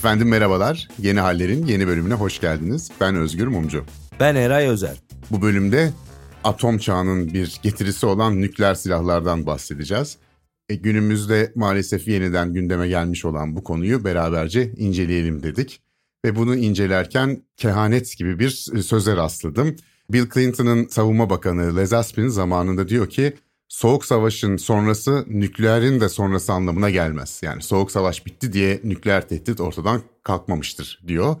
Efendim merhabalar. Yeni Haller'in yeni bölümüne hoş geldiniz. Ben Özgür Mumcu. Ben Eray Özer. Bu bölümde atom çağının bir getirisi olan nükleer silahlardan bahsedeceğiz. E, günümüzde maalesef yeniden gündeme gelmiş olan bu konuyu beraberce inceleyelim dedik. Ve bunu incelerken kehanet gibi bir söze rastladım. Bill Clinton'ın savunma bakanı Les Aspin zamanında diyor ki Soğuk Savaş'ın sonrası nükleerin de sonrası anlamına gelmez. Yani Soğuk Savaş bitti diye nükleer tehdit ortadan kalkmamıştır diyor.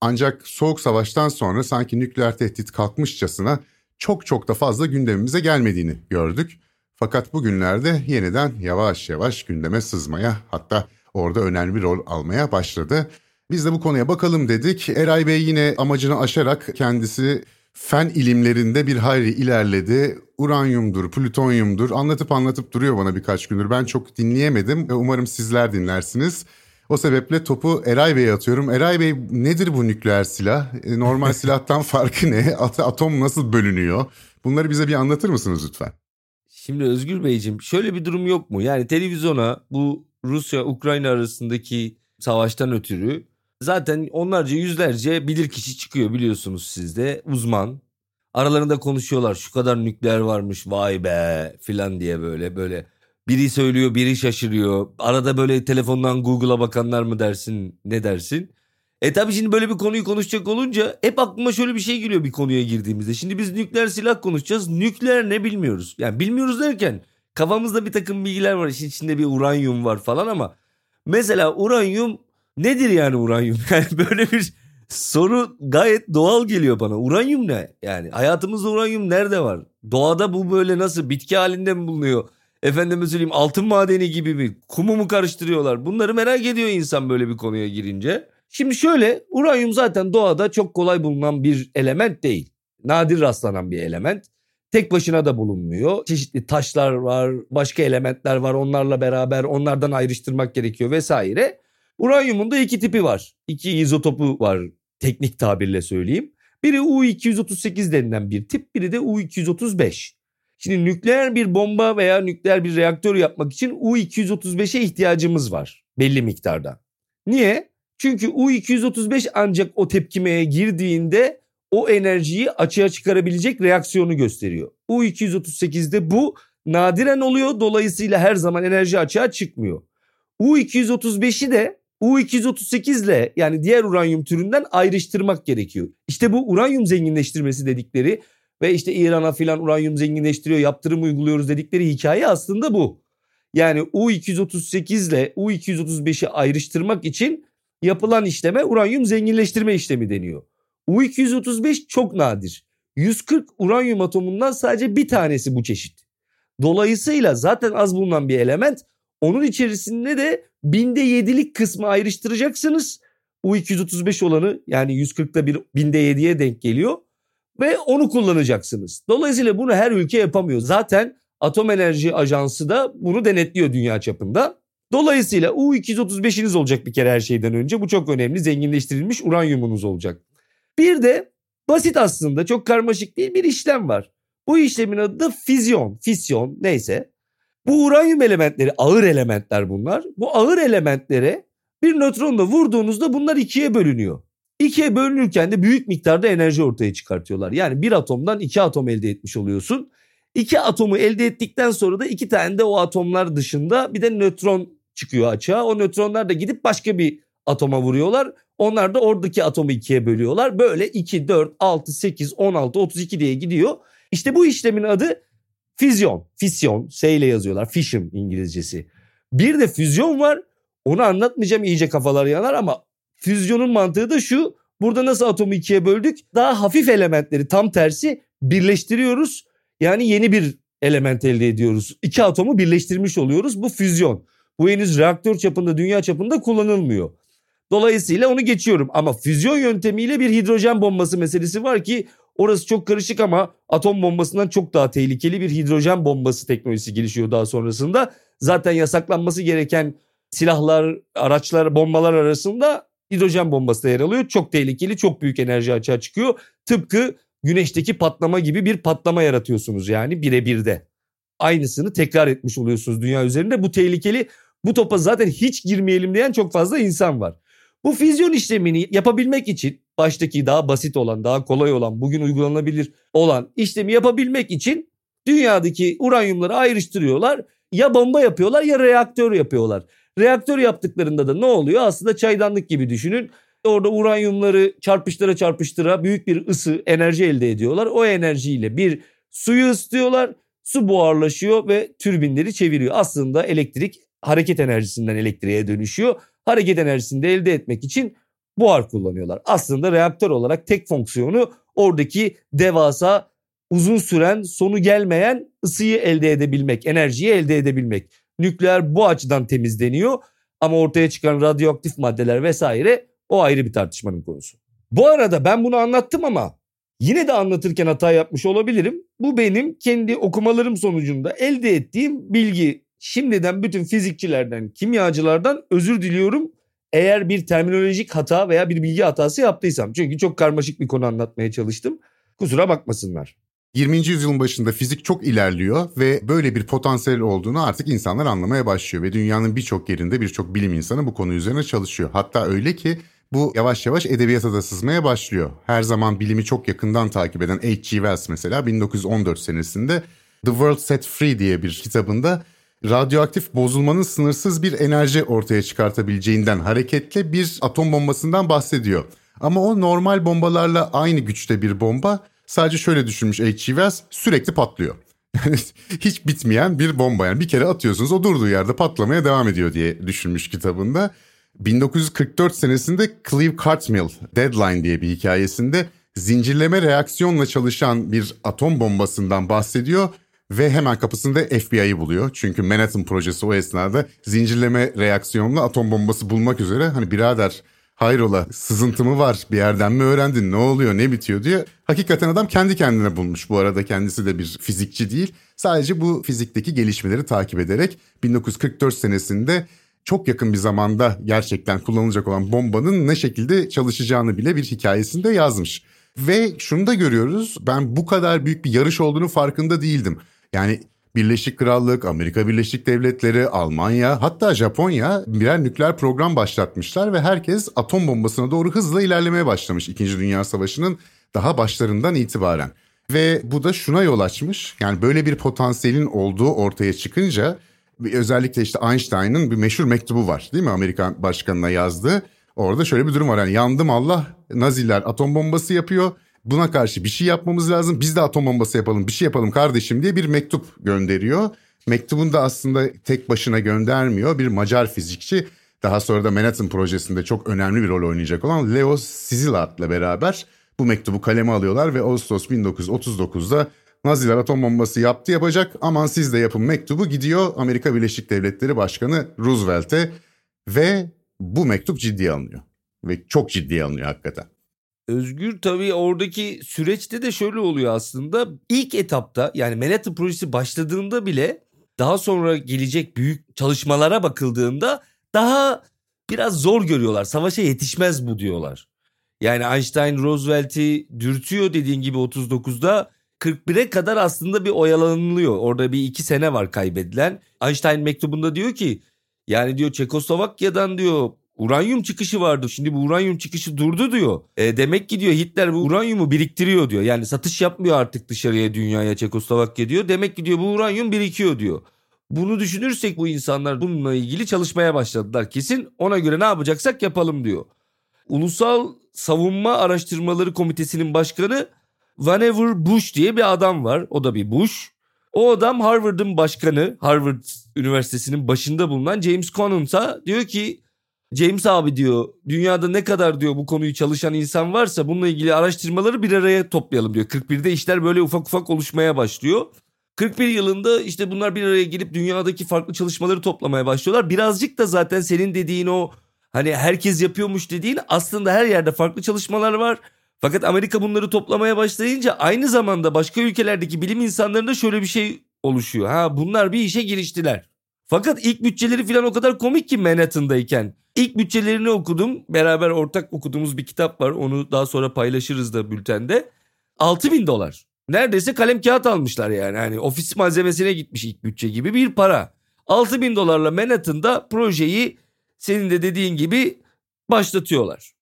Ancak Soğuk Savaş'tan sonra sanki nükleer tehdit kalkmışçasına çok çok da fazla gündemimize gelmediğini gördük. Fakat bugünlerde yeniden yavaş yavaş gündeme sızmaya hatta orada önemli bir rol almaya başladı. Biz de bu konuya bakalım dedik. Eray Bey yine amacını aşarak kendisi fen ilimlerinde bir hayli ilerledi. Uranyumdur, plütonyumdur anlatıp anlatıp duruyor bana birkaç gündür. Ben çok dinleyemedim. Umarım sizler dinlersiniz. O sebeple topu Eray Bey'e atıyorum. Eray Bey nedir bu nükleer silah? E, normal silahtan farkı ne? Atom nasıl bölünüyor? Bunları bize bir anlatır mısınız lütfen? Şimdi Özgür Beyciğim şöyle bir durum yok mu? Yani televizyona bu Rusya-Ukrayna arasındaki savaştan ötürü zaten onlarca yüzlerce bilirkişi çıkıyor biliyorsunuz sizde uzman. Aralarında konuşuyorlar şu kadar nükleer varmış vay be filan diye böyle böyle. Biri söylüyor biri şaşırıyor. Arada böyle telefondan Google'a bakanlar mı dersin ne dersin? E tabi şimdi böyle bir konuyu konuşacak olunca hep aklıma şöyle bir şey geliyor bir konuya girdiğimizde. Şimdi biz nükleer silah konuşacağız. Nükleer ne bilmiyoruz. Yani bilmiyoruz derken kafamızda bir takım bilgiler var. İşin içinde bir uranyum var falan ama mesela uranyum nedir yani uranyum? Yani böyle bir soru gayet doğal geliyor bana. Uranyum ne? Yani hayatımızda uranyum nerede var? Doğada bu böyle nasıl bitki halinde mi bulunuyor? Efendime söyleyeyim altın madeni gibi mi? Kumu mu karıştırıyorlar? Bunları merak ediyor insan böyle bir konuya girince. Şimdi şöyle uranyum zaten doğada çok kolay bulunan bir element değil. Nadir rastlanan bir element. Tek başına da bulunmuyor. Çeşitli taşlar var, başka elementler var. Onlarla beraber onlardan ayrıştırmak gerekiyor vesaire. Uranyumun da iki tipi var. İki izotopu var teknik tabirle söyleyeyim. Biri U238 denilen bir tip, biri de U235. Şimdi nükleer bir bomba veya nükleer bir reaktör yapmak için U235'e ihtiyacımız var belli miktarda. Niye? Çünkü U235 ancak o tepkimeye girdiğinde o enerjiyi açığa çıkarabilecek reaksiyonu gösteriyor. U238'de bu nadiren oluyor dolayısıyla her zaman enerji açığa çıkmıyor. U235'i de U238 ile yani diğer uranyum türünden ayrıştırmak gerekiyor. İşte bu uranyum zenginleştirmesi dedikleri ve işte İran'a filan uranyum zenginleştiriyor yaptırım uyguluyoruz dedikleri hikaye aslında bu. Yani U238 ile U235'i ayrıştırmak için yapılan işleme uranyum zenginleştirme işlemi deniyor. U235 çok nadir. 140 uranyum atomundan sadece bir tanesi bu çeşit. Dolayısıyla zaten az bulunan bir element onun içerisinde de binde yedilik kısmı ayrıştıracaksınız. U235 olanı yani 140'da bir binde yediye denk geliyor ve onu kullanacaksınız. Dolayısıyla bunu her ülke yapamıyor. Zaten Atom Enerji Ajansı da bunu denetliyor dünya çapında. Dolayısıyla U235'iniz olacak bir kere her şeyden önce. Bu çok önemli. Zenginleştirilmiş uranyumunuz olacak. Bir de basit aslında çok karmaşık değil bir işlem var. Bu işlemin adı da füzyon, fisyon neyse. Bu uranyum elementleri ağır elementler bunlar. Bu ağır elementlere bir nötronla vurduğunuzda bunlar ikiye bölünüyor. İkiye bölünürken de büyük miktarda enerji ortaya çıkartıyorlar. Yani bir atomdan iki atom elde etmiş oluyorsun. İki atomu elde ettikten sonra da iki tane de o atomlar dışında bir de nötron çıkıyor açığa. O nötronlar da gidip başka bir atoma vuruyorlar. Onlar da oradaki atomu ikiye bölüyorlar. Böyle 2, 4, 6, 8, 16, 32 diye gidiyor. İşte bu işlemin adı füzyon. Fisyon. İle yazıyorlar. Fission İngilizcesi. Bir de füzyon var. Onu anlatmayacağım iyice kafalar yanar ama füzyonun mantığı da şu. Burada nasıl atomu ikiye böldük? Daha hafif elementleri tam tersi birleştiriyoruz. Yani yeni bir element elde ediyoruz. İki atomu birleştirmiş oluyoruz. Bu füzyon. Bu henüz reaktör çapında, dünya çapında kullanılmıyor. Dolayısıyla onu geçiyorum ama füzyon yöntemiyle bir hidrojen bombası meselesi var ki orası çok karışık ama atom bombasından çok daha tehlikeli bir hidrojen bombası teknolojisi gelişiyor daha sonrasında. Zaten yasaklanması gereken silahlar, araçlar, bombalar arasında hidrojen bombası da yer alıyor. Çok tehlikeli, çok büyük enerji açığa çıkıyor. Tıpkı güneşteki patlama gibi bir patlama yaratıyorsunuz yani birebir de. Aynısını tekrar etmiş oluyorsunuz dünya üzerinde. Bu tehlikeli. Bu topa zaten hiç girmeyelim diyen çok fazla insan var. Bu füzyon işlemini yapabilmek için baştaki daha basit olan, daha kolay olan, bugün uygulanabilir olan işlemi yapabilmek için dünyadaki uranyumları ayrıştırıyorlar. Ya bomba yapıyorlar ya reaktör yapıyorlar. Reaktör yaptıklarında da ne oluyor? Aslında çaydanlık gibi düşünün. Orada uranyumları çarpıştıra çarpıştıra büyük bir ısı, enerji elde ediyorlar. O enerjiyle bir suyu ısıtıyorlar. Su buharlaşıyor ve türbinleri çeviriyor. Aslında elektrik hareket enerjisinden elektriğe dönüşüyor. Hareket enerjisini de elde etmek için buhar kullanıyorlar. Aslında reaktör olarak tek fonksiyonu oradaki devasa uzun süren sonu gelmeyen ısıyı elde edebilmek, enerjiyi elde edebilmek. Nükleer bu açıdan temizleniyor ama ortaya çıkan radyoaktif maddeler vesaire o ayrı bir tartışmanın konusu. Bu arada ben bunu anlattım ama yine de anlatırken hata yapmış olabilirim. Bu benim kendi okumalarım sonucunda elde ettiğim bilgi. Şimdiden bütün fizikçilerden, kimyacılardan özür diliyorum eğer bir terminolojik hata veya bir bilgi hatası yaptıysam. Çünkü çok karmaşık bir konu anlatmaya çalıştım. Kusura bakmasınlar. 20. yüzyılın başında fizik çok ilerliyor ve böyle bir potansiyel olduğunu artık insanlar anlamaya başlıyor ve dünyanın birçok yerinde birçok bilim insanı bu konu üzerine çalışıyor. Hatta öyle ki bu yavaş yavaş edebiyata da sızmaya başlıyor. Her zaman bilimi çok yakından takip eden H.G. Wells mesela 1914 senesinde The World Set Free diye bir kitabında radyoaktif bozulmanın sınırsız bir enerji ortaya çıkartabileceğinden hareketle bir atom bombasından bahsediyor. Ama o normal bombalarla aynı güçte bir bomba sadece şöyle düşünmüş H.G. Wells sürekli patlıyor. Hiç bitmeyen bir bomba yani bir kere atıyorsunuz o durduğu yerde patlamaya devam ediyor diye düşünmüş kitabında. 1944 senesinde Cleve Cartmill Deadline diye bir hikayesinde zincirleme reaksiyonla çalışan bir atom bombasından bahsediyor ve hemen kapısında FBI'yi buluyor. Çünkü Manhattan projesi o esnada zincirleme reaksiyonla atom bombası bulmak üzere hani birader hayrola sızıntı mı var bir yerden mi öğrendin ne oluyor ne bitiyor diyor. Hakikaten adam kendi kendine bulmuş bu arada kendisi de bir fizikçi değil. Sadece bu fizikteki gelişmeleri takip ederek 1944 senesinde çok yakın bir zamanda gerçekten kullanılacak olan bombanın ne şekilde çalışacağını bile bir hikayesinde yazmış. Ve şunu da görüyoruz ben bu kadar büyük bir yarış olduğunu farkında değildim. Yani Birleşik Krallık, Amerika Birleşik Devletleri, Almanya hatta Japonya birer nükleer program başlatmışlar ve herkes atom bombasına doğru hızla ilerlemeye başlamış 2. Dünya Savaşı'nın daha başlarından itibaren. Ve bu da şuna yol açmış. Yani böyle bir potansiyelin olduğu ortaya çıkınca özellikle işte Einstein'ın bir meşhur mektubu var değil mi Amerikan başkanına yazdığı. Orada şöyle bir durum var yani yandım Allah Naziler atom bombası yapıyor buna karşı bir şey yapmamız lazım. Biz de atom bombası yapalım, bir şey yapalım kardeşim diye bir mektup gönderiyor. Mektubunu da aslında tek başına göndermiyor. Bir Macar fizikçi daha sonra da Manhattan projesinde çok önemli bir rol oynayacak olan Leo Szilard'la beraber bu mektubu kaleme alıyorlar ve Ağustos 1939'da Naziler atom bombası yaptı yapacak aman siz de yapın mektubu gidiyor Amerika Birleşik Devletleri Başkanı Roosevelt'e ve bu mektup ciddiye alınıyor. Ve çok ciddiye alınıyor hakikaten. Özgür tabii oradaki süreçte de şöyle oluyor aslında. İlk etapta yani Manhattan projesi başladığında bile daha sonra gelecek büyük çalışmalara bakıldığında daha biraz zor görüyorlar. Savaşa yetişmez bu diyorlar. Yani Einstein Roosevelt'i dürtüyor dediğin gibi 39'da 41'e kadar aslında bir oyalanılıyor. Orada bir iki sene var kaybedilen. Einstein mektubunda diyor ki yani diyor Çekoslovakya'dan diyor uranyum çıkışı vardı. Şimdi bu uranyum çıkışı durdu diyor. E, demek ki diyor Hitler bu uranyumu biriktiriyor diyor. Yani satış yapmıyor artık dışarıya dünyaya Çekoslovakya diyor. Demek ki diyor bu uranyum birikiyor diyor. Bunu düşünürsek bu insanlar bununla ilgili çalışmaya başladılar kesin. Ona göre ne yapacaksak yapalım diyor. Ulusal Savunma Araştırmaları Komitesi'nin başkanı Vannevar Bush diye bir adam var. O da bir Bush. O adam Harvard'ın başkanı, Harvard Üniversitesi'nin başında bulunan James Conant'a diyor ki James abi diyor dünyada ne kadar diyor bu konuyu çalışan insan varsa bununla ilgili araştırmaları bir araya toplayalım diyor. 41'de işler böyle ufak ufak oluşmaya başlıyor. 41 yılında işte bunlar bir araya gelip dünyadaki farklı çalışmaları toplamaya başlıyorlar. Birazcık da zaten senin dediğin o hani herkes yapıyormuş dediğin aslında her yerde farklı çalışmalar var. Fakat Amerika bunları toplamaya başlayınca aynı zamanda başka ülkelerdeki bilim insanlarında şöyle bir şey oluşuyor. Ha bunlar bir işe giriştiler. Fakat ilk bütçeleri falan o kadar komik ki Manhattan'dayken. İlk bütçelerini okudum. Beraber ortak okuduğumuz bir kitap var. Onu daha sonra paylaşırız da bültende. 6 bin dolar. Neredeyse kalem kağıt almışlar yani. Hani ofis malzemesine gitmiş ilk bütçe gibi bir para. 6 bin dolarla Manhattan'da projeyi senin de dediğin gibi başlatıyorlar.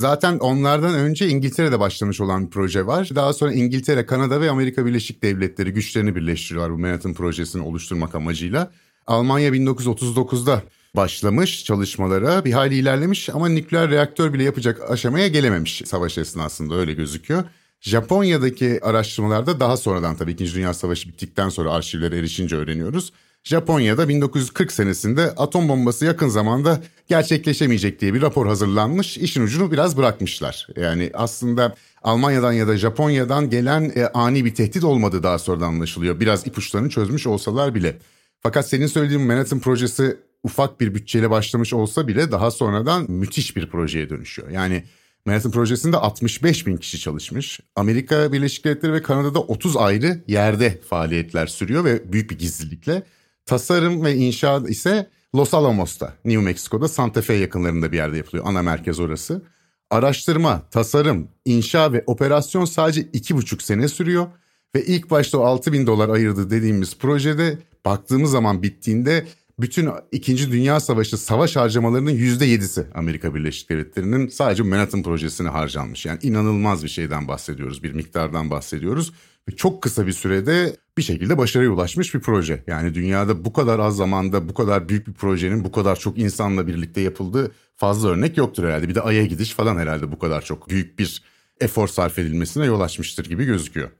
Zaten onlardan önce İngiltere'de başlamış olan bir proje var. Daha sonra İngiltere, Kanada ve Amerika Birleşik Devletleri güçlerini birleştiriyorlar bu Manhattan projesini oluşturmak amacıyla. Almanya 1939'da başlamış çalışmalara bir hayli ilerlemiş ama nükleer reaktör bile yapacak aşamaya gelememiş savaş esnasında öyle gözüküyor. Japonya'daki araştırmalarda daha sonradan tabii 2. Dünya Savaşı bittikten sonra arşivlere erişince öğreniyoruz. Japonya'da 1940 senesinde atom bombası yakın zamanda gerçekleşemeyecek diye bir rapor hazırlanmış. İşin ucunu biraz bırakmışlar. Yani aslında Almanya'dan ya da Japonya'dan gelen e, ani bir tehdit olmadığı daha sonradan anlaşılıyor. Biraz ipuçlarını çözmüş olsalar bile. Fakat senin söylediğin Manhattan projesi ufak bir bütçeyle başlamış olsa bile daha sonradan müthiş bir projeye dönüşüyor. Yani Manhattan projesinde 65 bin kişi çalışmış. Amerika Birleşik Devletleri ve Kanada'da 30 ayrı yerde faaliyetler sürüyor ve büyük bir gizlilikle. Tasarım ve inşaat ise Los Alamos'ta, New Mexico'da Santa Fe yakınlarında bir yerde yapılıyor. Ana merkez orası. Araştırma, tasarım, inşa ve operasyon sadece iki buçuk sene sürüyor. Ve ilk başta o 6 bin dolar ayırdı dediğimiz projede baktığımız zaman bittiğinde bütün 2. Dünya Savaşı savaş harcamalarının %7'si Amerika Birleşik Devletleri'nin sadece Manhattan projesine harcanmış. Yani inanılmaz bir şeyden bahsediyoruz, bir miktardan bahsediyoruz. Ve çok kısa bir sürede bir şekilde başarıya ulaşmış bir proje. Yani dünyada bu kadar az zamanda bu kadar büyük bir projenin bu kadar çok insanla birlikte yapıldığı fazla örnek yoktur herhalde. Bir de Ay'a gidiş falan herhalde bu kadar çok büyük bir efor sarf edilmesine yol açmıştır gibi gözüküyor.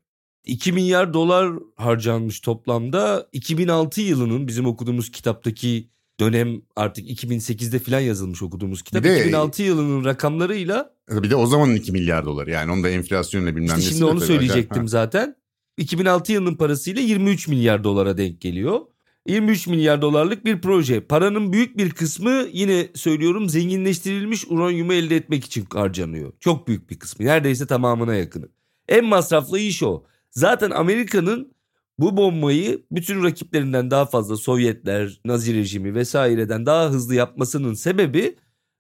2 milyar dolar harcanmış toplamda. 2006 yılının bizim okuduğumuz kitaptaki dönem artık 2008'de falan yazılmış okuduğumuz kitap. de, 2006 yılının rakamlarıyla. Bir de o zamanın 2 milyar dolar yani onu da enflasyonla bilmem işte Şimdi onu söyleyecektim zaten. 2006 yılının parasıyla 23 milyar dolara denk geliyor. 23 milyar dolarlık bir proje. Paranın büyük bir kısmı yine söylüyorum zenginleştirilmiş uranyumu elde etmek için harcanıyor. Çok büyük bir kısmı. Neredeyse tamamına yakını. En masraflı iş o. Zaten Amerika'nın bu bombayı bütün rakiplerinden daha fazla Sovyetler, Nazi rejimi vesaireden daha hızlı yapmasının sebebi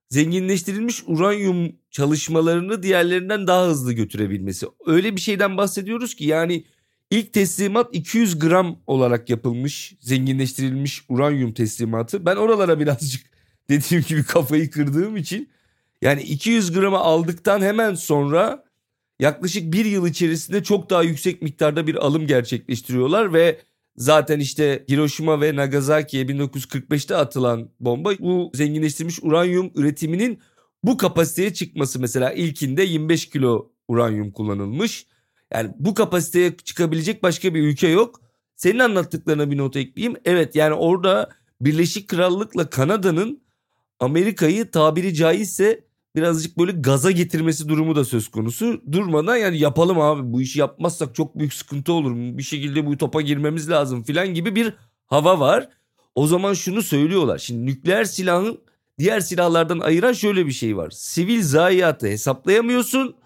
zenginleştirilmiş uranyum çalışmalarını diğerlerinden daha hızlı götürebilmesi. Öyle bir şeyden bahsediyoruz ki yani ilk teslimat 200 gram olarak yapılmış zenginleştirilmiş uranyum teslimatı. Ben oralara birazcık dediğim gibi kafayı kırdığım için yani 200 gramı aldıktan hemen sonra yaklaşık bir yıl içerisinde çok daha yüksek miktarda bir alım gerçekleştiriyorlar ve zaten işte Hiroşima ve Nagasaki'ye 1945'te atılan bomba bu zenginleştirilmiş uranyum üretiminin bu kapasiteye çıkması mesela ilkinde 25 kilo uranyum kullanılmış. Yani bu kapasiteye çıkabilecek başka bir ülke yok. Senin anlattıklarına bir not ekleyeyim. Evet yani orada Birleşik Krallık'la Kanada'nın Amerika'yı tabiri caizse birazcık böyle gaza getirmesi durumu da söz konusu. Durmadan yani yapalım abi bu işi yapmazsak çok büyük sıkıntı olur. Bir şekilde bu topa girmemiz lazım filan gibi bir hava var. O zaman şunu söylüyorlar. Şimdi nükleer silahın diğer silahlardan ayıran şöyle bir şey var. Sivil zayiatı hesaplayamıyorsun.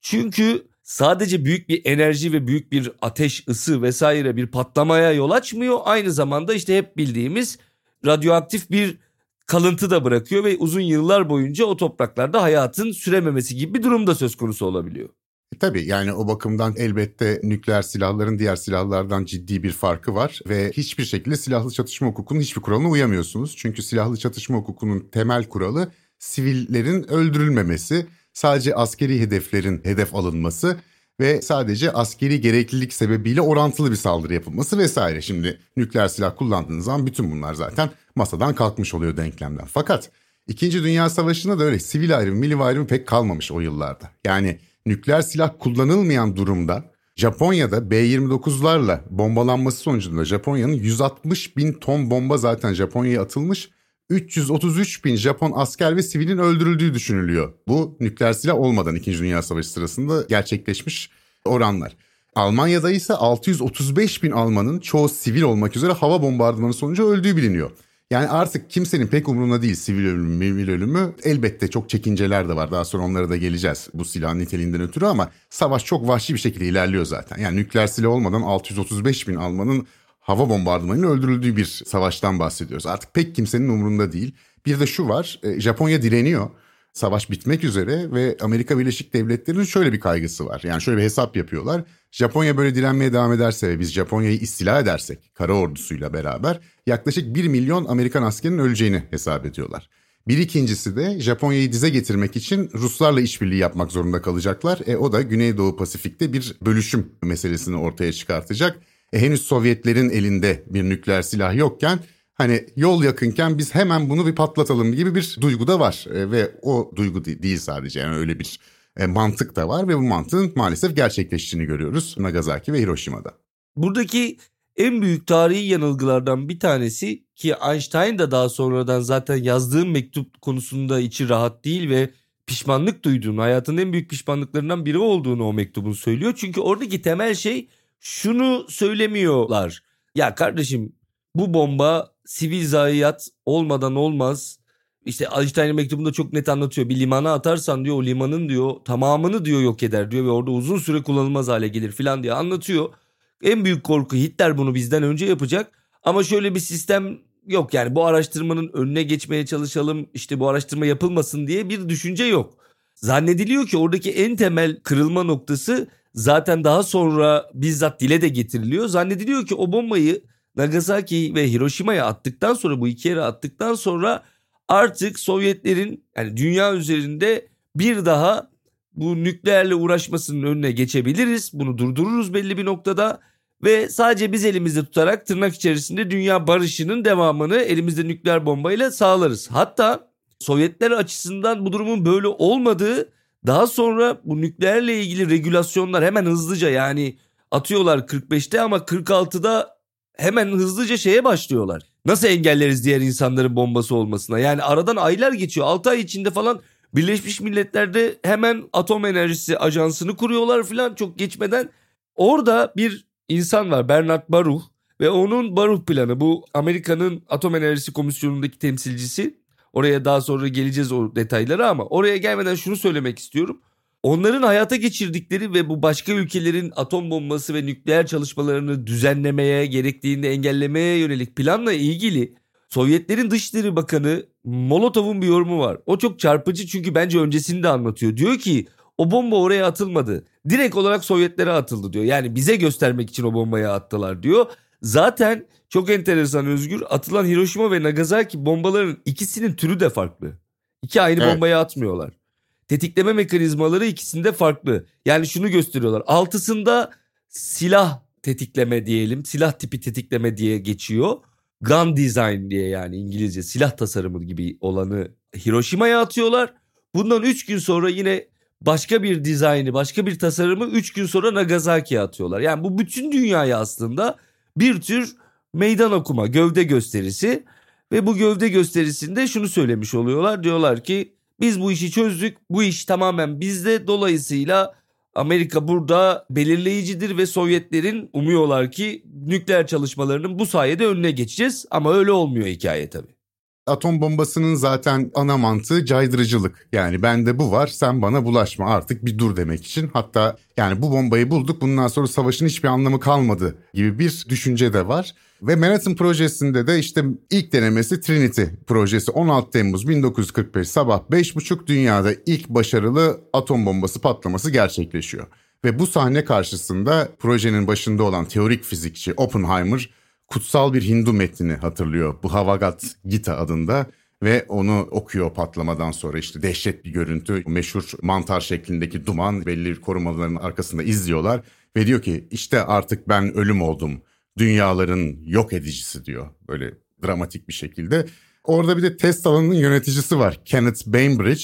Çünkü sadece büyük bir enerji ve büyük bir ateş, ısı vesaire bir patlamaya yol açmıyor. Aynı zamanda işte hep bildiğimiz radyoaktif bir kalıntı da bırakıyor ve uzun yıllar boyunca o topraklarda hayatın sürememesi gibi bir durum da söz konusu olabiliyor. E, tabii yani o bakımdan elbette nükleer silahların diğer silahlardan ciddi bir farkı var ve hiçbir şekilde silahlı çatışma hukukunun hiçbir kuralına uyamıyorsunuz. Çünkü silahlı çatışma hukukunun temel kuralı sivillerin öldürülmemesi, sadece askeri hedeflerin hedef alınması ve sadece askeri gereklilik sebebiyle orantılı bir saldırı yapılması vesaire. Şimdi nükleer silah kullandığınız zaman bütün bunlar zaten masadan kalkmış oluyor denklemden. Fakat İkinci Dünya Savaşı'nda da öyle sivil ayrımı, milli ayrımı pek kalmamış o yıllarda. Yani nükleer silah kullanılmayan durumda Japonya'da B-29'larla bombalanması sonucunda Japonya'nın 160 bin ton bomba zaten Japonya'ya atılmış 333 bin Japon asker ve sivilin öldürüldüğü düşünülüyor. Bu nükleer silah olmadan 2. Dünya Savaşı sırasında gerçekleşmiş oranlar. Almanya'da ise 635 bin Almanın çoğu sivil olmak üzere hava bombardımanı sonucu öldüğü biliniyor. Yani artık kimsenin pek umurunda değil sivil ölümü, sivil ölümü. Elbette çok çekinceler de var. Daha sonra onlara da geleceğiz bu silahın niteliğinden ötürü ama savaş çok vahşi bir şekilde ilerliyor zaten. Yani nükleer silah olmadan 635 bin Almanın hava bombardımanıyla öldürüldüğü bir savaştan bahsediyoruz. Artık pek kimsenin umurunda değil. Bir de şu var e, Japonya direniyor. Savaş bitmek üzere ve Amerika Birleşik Devletleri'nin şöyle bir kaygısı var. Yani şöyle bir hesap yapıyorlar. Japonya böyle direnmeye devam ederse ve biz Japonya'yı istila edersek kara ordusuyla beraber yaklaşık 1 milyon Amerikan askerinin öleceğini hesap ediyorlar. Bir ikincisi de Japonya'yı dize getirmek için Ruslarla işbirliği yapmak zorunda kalacaklar. E, o da Güneydoğu Pasifik'te bir bölüşüm meselesini ortaya çıkartacak. E, henüz Sovyetlerin elinde bir nükleer silah yokken hani yol yakınken biz hemen bunu bir patlatalım gibi bir duygu da var. E, ve o duygu değil sadece yani öyle bir e, mantık da var ve bu mantığın maalesef gerçekleştiğini görüyoruz Nagasaki ve Hiroşima'da. Buradaki en büyük tarihi yanılgılardan bir tanesi ki Einstein da daha sonradan zaten yazdığım mektup konusunda içi rahat değil ve pişmanlık duyduğunu, hayatının en büyük pişmanlıklarından biri olduğunu o mektubun söylüyor. Çünkü oradaki temel şey şunu söylemiyorlar. Ya kardeşim bu bomba sivil zayiat olmadan olmaz. İşte Einstein'ın mektubunda çok net anlatıyor. Bir limana atarsan diyor o limanın diyor tamamını diyor yok eder diyor ve orada uzun süre kullanılmaz hale gelir filan diye anlatıyor. En büyük korku Hitler bunu bizden önce yapacak. Ama şöyle bir sistem yok yani bu araştırmanın önüne geçmeye çalışalım işte bu araştırma yapılmasın diye bir düşünce yok. Zannediliyor ki oradaki en temel kırılma noktası zaten daha sonra bizzat dile de getiriliyor. Zannediliyor ki o bombayı Nagasaki ve Hiroşima'ya attıktan sonra bu iki yere attıktan sonra artık Sovyetlerin yani dünya üzerinde bir daha bu nükleerle uğraşmasının önüne geçebiliriz. Bunu durdururuz belli bir noktada ve sadece biz elimizde tutarak tırnak içerisinde dünya barışının devamını elimizde nükleer bombayla sağlarız. Hatta Sovyetler açısından bu durumun böyle olmadığı daha sonra bu nükleerle ilgili regülasyonlar hemen hızlıca yani atıyorlar 45'te ama 46'da hemen hızlıca şeye başlıyorlar. Nasıl engelleriz diğer insanların bombası olmasına? Yani aradan aylar geçiyor. 6 ay içinde falan Birleşmiş Milletler'de hemen atom enerjisi ajansını kuruyorlar falan çok geçmeden. Orada bir insan var Bernard Baruch ve onun Baruch planı bu Amerika'nın Atom Enerjisi Komisyonu'ndaki temsilcisi. Oraya daha sonra geleceğiz o detaylara ama oraya gelmeden şunu söylemek istiyorum. Onların hayata geçirdikleri ve bu başka ülkelerin atom bombası ve nükleer çalışmalarını düzenlemeye, gerektiğinde engellemeye yönelik planla ilgili Sovyetlerin Dışişleri Bakanı Molotov'un bir yorumu var. O çok çarpıcı çünkü bence öncesini de anlatıyor. Diyor ki o bomba oraya atılmadı. Direkt olarak Sovyetlere atıldı diyor. Yani bize göstermek için o bombayı attılar diyor. Zaten çok enteresan Özgür atılan Hiroşima ve Nagasaki bombaların ikisinin türü de farklı. İki aynı evet. bombayı atmıyorlar. Tetikleme mekanizmaları ikisinde farklı. Yani şunu gösteriyorlar. Altısında silah tetikleme diyelim. Silah tipi tetikleme diye geçiyor. Gun design diye yani İngilizce silah tasarımı gibi olanı Hiroşima'ya atıyorlar. Bundan 3 gün sonra yine başka bir dizaynı, başka bir tasarımı 3 gün sonra Nagasaki'ye atıyorlar. Yani bu bütün dünyaya aslında bir tür meydan okuma, gövde gösterisi ve bu gövde gösterisinde şunu söylemiş oluyorlar. Diyorlar ki biz bu işi çözdük. Bu iş tamamen bizde. Dolayısıyla Amerika burada belirleyicidir ve Sovyetlerin umuyorlar ki nükleer çalışmalarının bu sayede önüne geçeceğiz. Ama öyle olmuyor hikaye tabii atom bombasının zaten ana mantığı caydırıcılık. Yani bende bu var sen bana bulaşma artık bir dur demek için. Hatta yani bu bombayı bulduk bundan sonra savaşın hiçbir anlamı kalmadı gibi bir düşünce de var. Ve Manhattan projesinde de işte ilk denemesi Trinity projesi 16 Temmuz 1945 sabah 5.30 dünyada ilk başarılı atom bombası patlaması gerçekleşiyor. Ve bu sahne karşısında projenin başında olan teorik fizikçi Oppenheimer kutsal bir Hindu metnini hatırlıyor. Bu Havagat Gita adında ve onu okuyor patlamadan sonra. İşte dehşet bir görüntü. Meşhur mantar şeklindeki duman belli korumaların arkasında izliyorlar ve diyor ki işte artık ben ölüm oldum. Dünyaların yok edicisi diyor böyle dramatik bir şekilde. Orada bir de test alanının yöneticisi var. Kenneth Bainbridge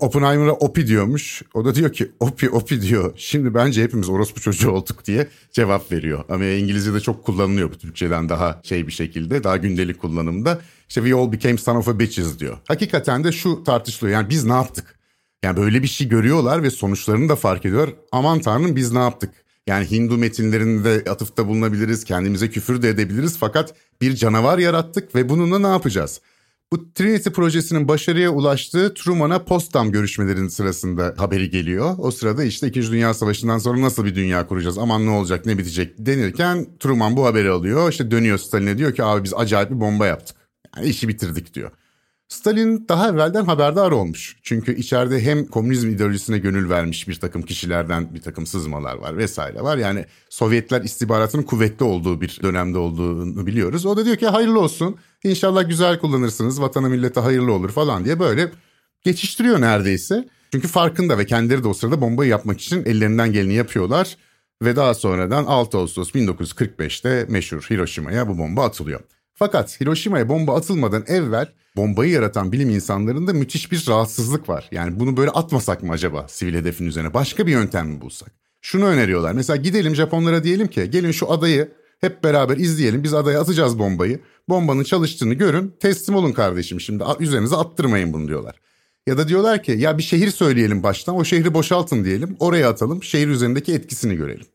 Oppenheimer'a Opi diyormuş. O da diyor ki Opi Opi diyor. Şimdi bence hepimiz orospu çocuğu olduk diye cevap veriyor. Ama İngilizce'de çok kullanılıyor bu Türkçeden daha şey bir şekilde. Daha gündelik kullanımda. İşte we all became son of a bitches diyor. Hakikaten de şu tartışılıyor. Yani biz ne yaptık? Yani böyle bir şey görüyorlar ve sonuçlarını da fark ediyor. Aman tanrım biz ne yaptık? Yani Hindu metinlerinde atıfta bulunabiliriz, kendimize küfür de edebiliriz fakat bir canavar yarattık ve bununla ne yapacağız? Bu Trinity projesinin başarıya ulaştığı Truman'a Potsdam görüşmelerinin sırasında haberi geliyor. O sırada işte 2. Dünya Savaşı'ndan sonra nasıl bir dünya kuracağız, aman ne olacak, ne bitecek denirken Truman bu haberi alıyor. İşte dönüyor Stalin'e diyor ki abi biz acayip bir bomba yaptık. Yani işi bitirdik diyor. Stalin daha evvelden haberdar olmuş. Çünkü içeride hem komünizm ideolojisine gönül vermiş bir takım kişilerden bir takım sızmalar var vesaire var. Yani Sovyetler istihbaratının kuvvetli olduğu bir dönemde olduğunu biliyoruz. O da diyor ki hayırlı olsun İnşallah güzel kullanırsınız vatana millete hayırlı olur falan diye böyle geçiştiriyor neredeyse. Çünkü farkında ve kendileri de o sırada bombayı yapmak için ellerinden geleni yapıyorlar. Ve daha sonradan 6 Ağustos 1945'te meşhur Hiroşima'ya bu bomba atılıyor. Fakat Hiroşima'ya bomba atılmadan evvel bombayı yaratan bilim insanlarında müthiş bir rahatsızlık var. Yani bunu böyle atmasak mı acaba sivil hedefin üzerine? Başka bir yöntem mi bulsak? Şunu öneriyorlar. Mesela gidelim Japonlara diyelim ki gelin şu adayı hep beraber izleyelim. Biz adaya atacağız bombayı. Bombanın çalıştığını görün. Teslim olun kardeşim şimdi üzerinize attırmayın bunu diyorlar. Ya da diyorlar ki ya bir şehir söyleyelim baştan o şehri boşaltın diyelim. Oraya atalım şehir üzerindeki etkisini görelim.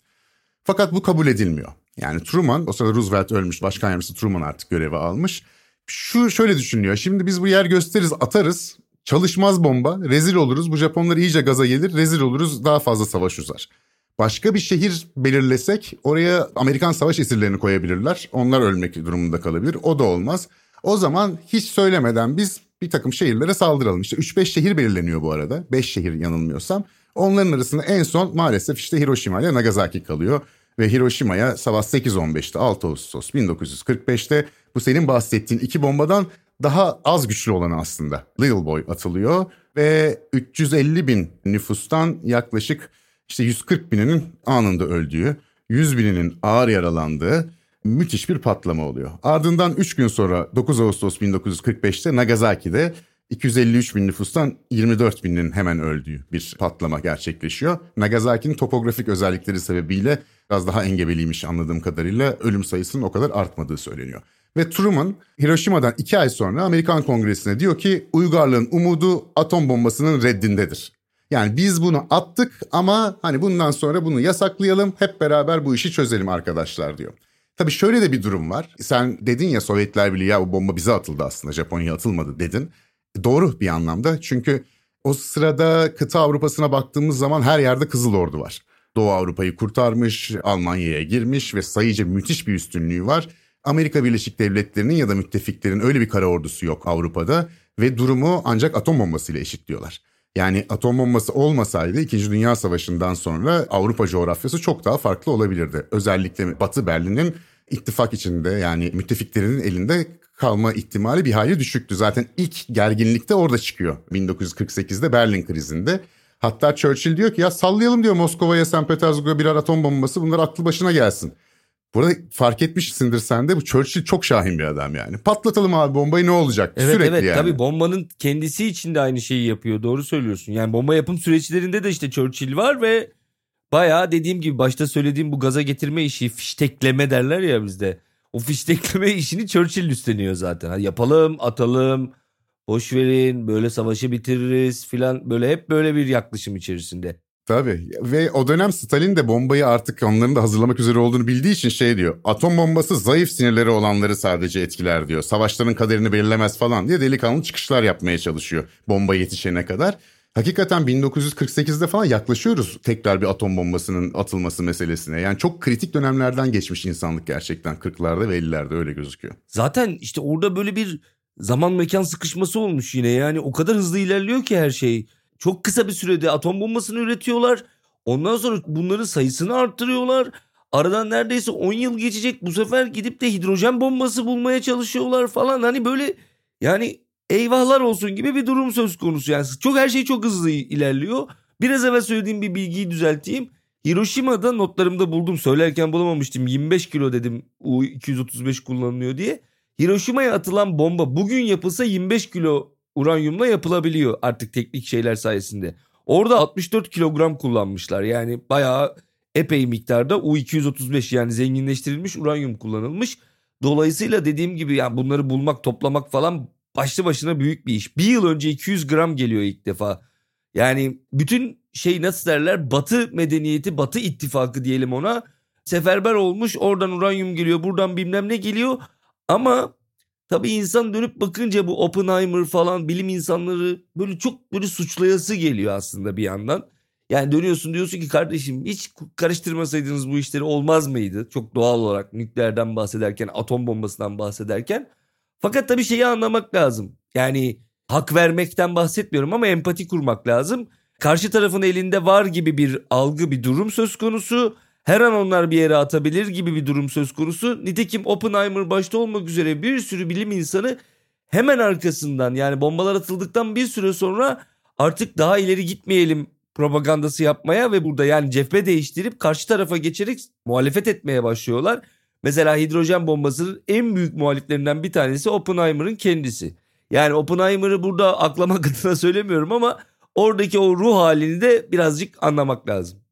Fakat bu kabul edilmiyor. Yani Truman o sırada Roosevelt ölmüş başkan yardımcısı Truman artık görevi almış. Şu şöyle düşünüyor şimdi biz bu yer gösteririz atarız çalışmaz bomba rezil oluruz bu Japonlar iyice gaza gelir rezil oluruz daha fazla savaş uzar. Başka bir şehir belirlesek oraya Amerikan savaş esirlerini koyabilirler. Onlar ölmek durumunda kalabilir. O da olmaz. O zaman hiç söylemeden biz bir takım şehirlere saldıralım. İşte 3-5 şehir belirleniyor bu arada. 5 şehir yanılmıyorsam. Onların arasında en son maalesef işte Hiroşima ile Nagasaki kalıyor. Ve Hiroşima'ya sabah 8.15'te 6 Ağustos 1945'te bu senin bahsettiğin iki bombadan daha az güçlü olanı aslında Little Boy atılıyor. Ve 350 bin nüfustan yaklaşık işte 140 bininin anında öldüğü, 100 bininin ağır yaralandığı müthiş bir patlama oluyor. Ardından 3 gün sonra 9 Ağustos 1945'te Nagasaki'de 253 bin nüfustan 24 binin hemen öldüğü bir patlama gerçekleşiyor. Nagasaki'nin topografik özellikleri sebebiyle biraz daha engebeliymiş anladığım kadarıyla ölüm sayısının o kadar artmadığı söyleniyor. Ve Truman Hiroşima'dan iki ay sonra Amerikan Kongresi'ne diyor ki uygarlığın umudu atom bombasının reddindedir. Yani biz bunu attık ama hani bundan sonra bunu yasaklayalım hep beraber bu işi çözelim arkadaşlar diyor. Tabii şöyle de bir durum var. Sen dedin ya Sovyetler Birliği ya bu bomba bize atıldı aslında Japonya atılmadı dedin. Doğru bir anlamda çünkü o sırada kıta Avrupa'sına baktığımız zaman her yerde Kızıl Ordu var. Doğu Avrupa'yı kurtarmış, Almanya'ya girmiş ve sayıca müthiş bir üstünlüğü var. Amerika Birleşik Devletleri'nin ya da müttefiklerin öyle bir kara ordusu yok Avrupa'da ve durumu ancak atom bombasıyla eşitliyorlar. Yani atom bombası olmasaydı 2. Dünya Savaşı'ndan sonra Avrupa coğrafyası çok daha farklı olabilirdi. Özellikle Batı Berlin'in ittifak içinde yani müttefiklerinin elinde kalma ihtimali bir hayli düşüktü. Zaten ilk gerginlikte orada çıkıyor 1948'de Berlin krizinde. Hatta Churchill diyor ki ya sallayalım diyor Moskova'ya, St. Petersburg'a birer atom bombası bunlar aklı başına gelsin. Burada fark etmişsindir sen de bu Churchill çok şahin bir adam yani. Patlatalım abi bombayı ne olacak? Evet Sürekli evet yani. tabii bombanın kendisi için de aynı şeyi yapıyor doğru söylüyorsun. Yani bomba yapım süreçlerinde de işte Churchill var ve bayağı dediğim gibi başta söylediğim bu gaza getirme işi fiştekleme derler ya bizde. O fiştekleme işini Churchill üstleniyor zaten. Hadi yapalım atalım boş verin böyle savaşı bitiririz filan böyle hep böyle bir yaklaşım içerisinde. Tabii ve o dönem Stalin de bombayı artık onların da hazırlamak üzere olduğunu bildiği için şey diyor. Atom bombası zayıf sinirleri olanları sadece etkiler diyor. Savaşların kaderini belirlemez falan diye delikanlı çıkışlar yapmaya çalışıyor bomba yetişene kadar. Hakikaten 1948'de falan yaklaşıyoruz tekrar bir atom bombasının atılması meselesine. Yani çok kritik dönemlerden geçmiş insanlık gerçekten 40'larda ve 50'lerde öyle gözüküyor. Zaten işte orada böyle bir zaman mekan sıkışması olmuş yine yani o kadar hızlı ilerliyor ki her şey. Çok kısa bir sürede atom bombasını üretiyorlar. Ondan sonra bunların sayısını arttırıyorlar. Aradan neredeyse 10 yıl geçecek. Bu sefer gidip de hidrojen bombası bulmaya çalışıyorlar falan. Hani böyle yani eyvahlar olsun gibi bir durum söz konusu. Yani çok her şey çok hızlı ilerliyor. Biraz evvel söylediğim bir bilgiyi düzelteyim. Hiroşima'da notlarımda buldum. Söylerken bulamamıştım. 25 kilo dedim U-235 kullanılıyor diye. Hiroşima'ya atılan bomba bugün yapılsa 25 kilo uranyumla yapılabiliyor artık teknik şeyler sayesinde. Orada 64 kilogram kullanmışlar. Yani bayağı epey miktarda U-235 yani zenginleştirilmiş uranyum kullanılmış. Dolayısıyla dediğim gibi yani bunları bulmak, toplamak falan başlı başına büyük bir iş. Bir yıl önce 200 gram geliyor ilk defa. Yani bütün şey nasıl derler batı medeniyeti, batı ittifakı diyelim ona. Seferber olmuş oradan uranyum geliyor buradan bilmem ne geliyor. Ama tabii insan dönüp bakınca bu Oppenheimer falan bilim insanları böyle çok böyle suçlayası geliyor aslında bir yandan. Yani dönüyorsun diyorsun ki kardeşim hiç karıştırmasaydınız bu işleri olmaz mıydı? Çok doğal olarak nükleerden bahsederken, atom bombasından bahsederken. Fakat tabii şeyi anlamak lazım. Yani hak vermekten bahsetmiyorum ama empati kurmak lazım. Karşı tarafın elinde var gibi bir algı bir durum söz konusu. Her an onlar bir yere atabilir gibi bir durum söz konusu. Nitekim Oppenheimer başta olmak üzere bir sürü bilim insanı hemen arkasından yani bombalar atıldıktan bir süre sonra artık daha ileri gitmeyelim propagandası yapmaya ve burada yani cephe değiştirip karşı tarafa geçerek muhalefet etmeye başlıyorlar. Mesela hidrojen bombasının en büyük muhaliflerinden bir tanesi Oppenheimer'ın kendisi. Yani Oppenheimer'ı burada aklamak adına söylemiyorum ama oradaki o ruh halini de birazcık anlamak lazım.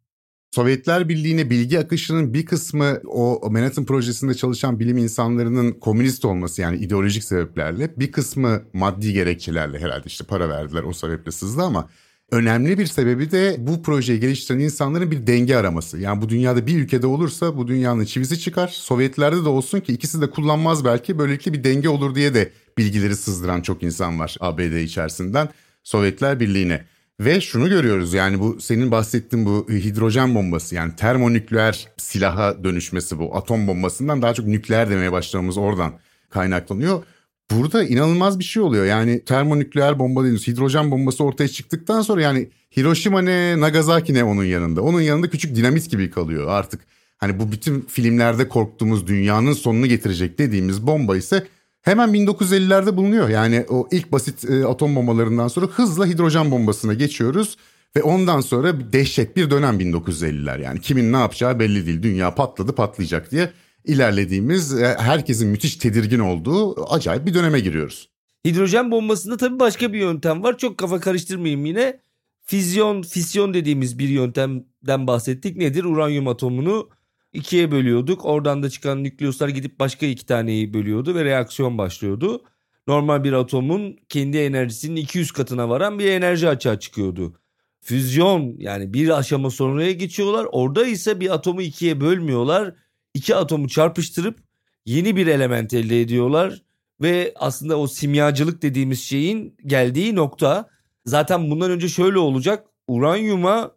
Sovyetler Birliği'ne bilgi akışının bir kısmı o Manhattan projesinde çalışan bilim insanlarının komünist olması yani ideolojik sebeplerle bir kısmı maddi gerekçelerle herhalde işte para verdiler o sebeple sızdı ama önemli bir sebebi de bu projeyi geliştiren insanların bir denge araması. Yani bu dünyada bir ülkede olursa bu dünyanın çivisi çıkar. Sovyetlerde de olsun ki ikisi de kullanmaz belki böylelikle bir denge olur diye de bilgileri sızdıran çok insan var ABD içerisinden Sovyetler Birliği'ne. Ve şunu görüyoruz yani bu senin bahsettiğin bu hidrojen bombası yani termonükleer silaha dönüşmesi bu atom bombasından daha çok nükleer demeye başlamamız oradan kaynaklanıyor. Burada inanılmaz bir şey oluyor. Yani termonükleer bomba dediğimiz hidrojen bombası ortaya çıktıktan sonra yani Hiroşima ne Nagasaki ne onun yanında. Onun yanında küçük dinamit gibi kalıyor artık. Hani bu bütün filmlerde korktuğumuz dünyanın sonunu getirecek dediğimiz bomba ise hemen 1950'lerde bulunuyor. Yani o ilk basit e, atom bombalarından sonra hızla hidrojen bombasına geçiyoruz. Ve ondan sonra dehşet bir dönem 1950'ler yani kimin ne yapacağı belli değil. Dünya patladı patlayacak diye ilerlediğimiz e, herkesin müthiş tedirgin olduğu acayip bir döneme giriyoruz. Hidrojen bombasında tabii başka bir yöntem var. Çok kafa karıştırmayayım yine. Fizyon, fisyon dediğimiz bir yöntemden bahsettik. Nedir? Uranyum atomunu ikiye bölüyorduk. Oradan da çıkan nükleuslar gidip başka iki taneyi bölüyordu ve reaksiyon başlıyordu. Normal bir atomun kendi enerjisinin 200 katına varan bir enerji açığa çıkıyordu. Füzyon yani bir aşama sonraya geçiyorlar. Orada ise bir atomu ikiye bölmüyorlar. İki atomu çarpıştırıp yeni bir element elde ediyorlar. Ve aslında o simyacılık dediğimiz şeyin geldiği nokta zaten bundan önce şöyle olacak. Uranyuma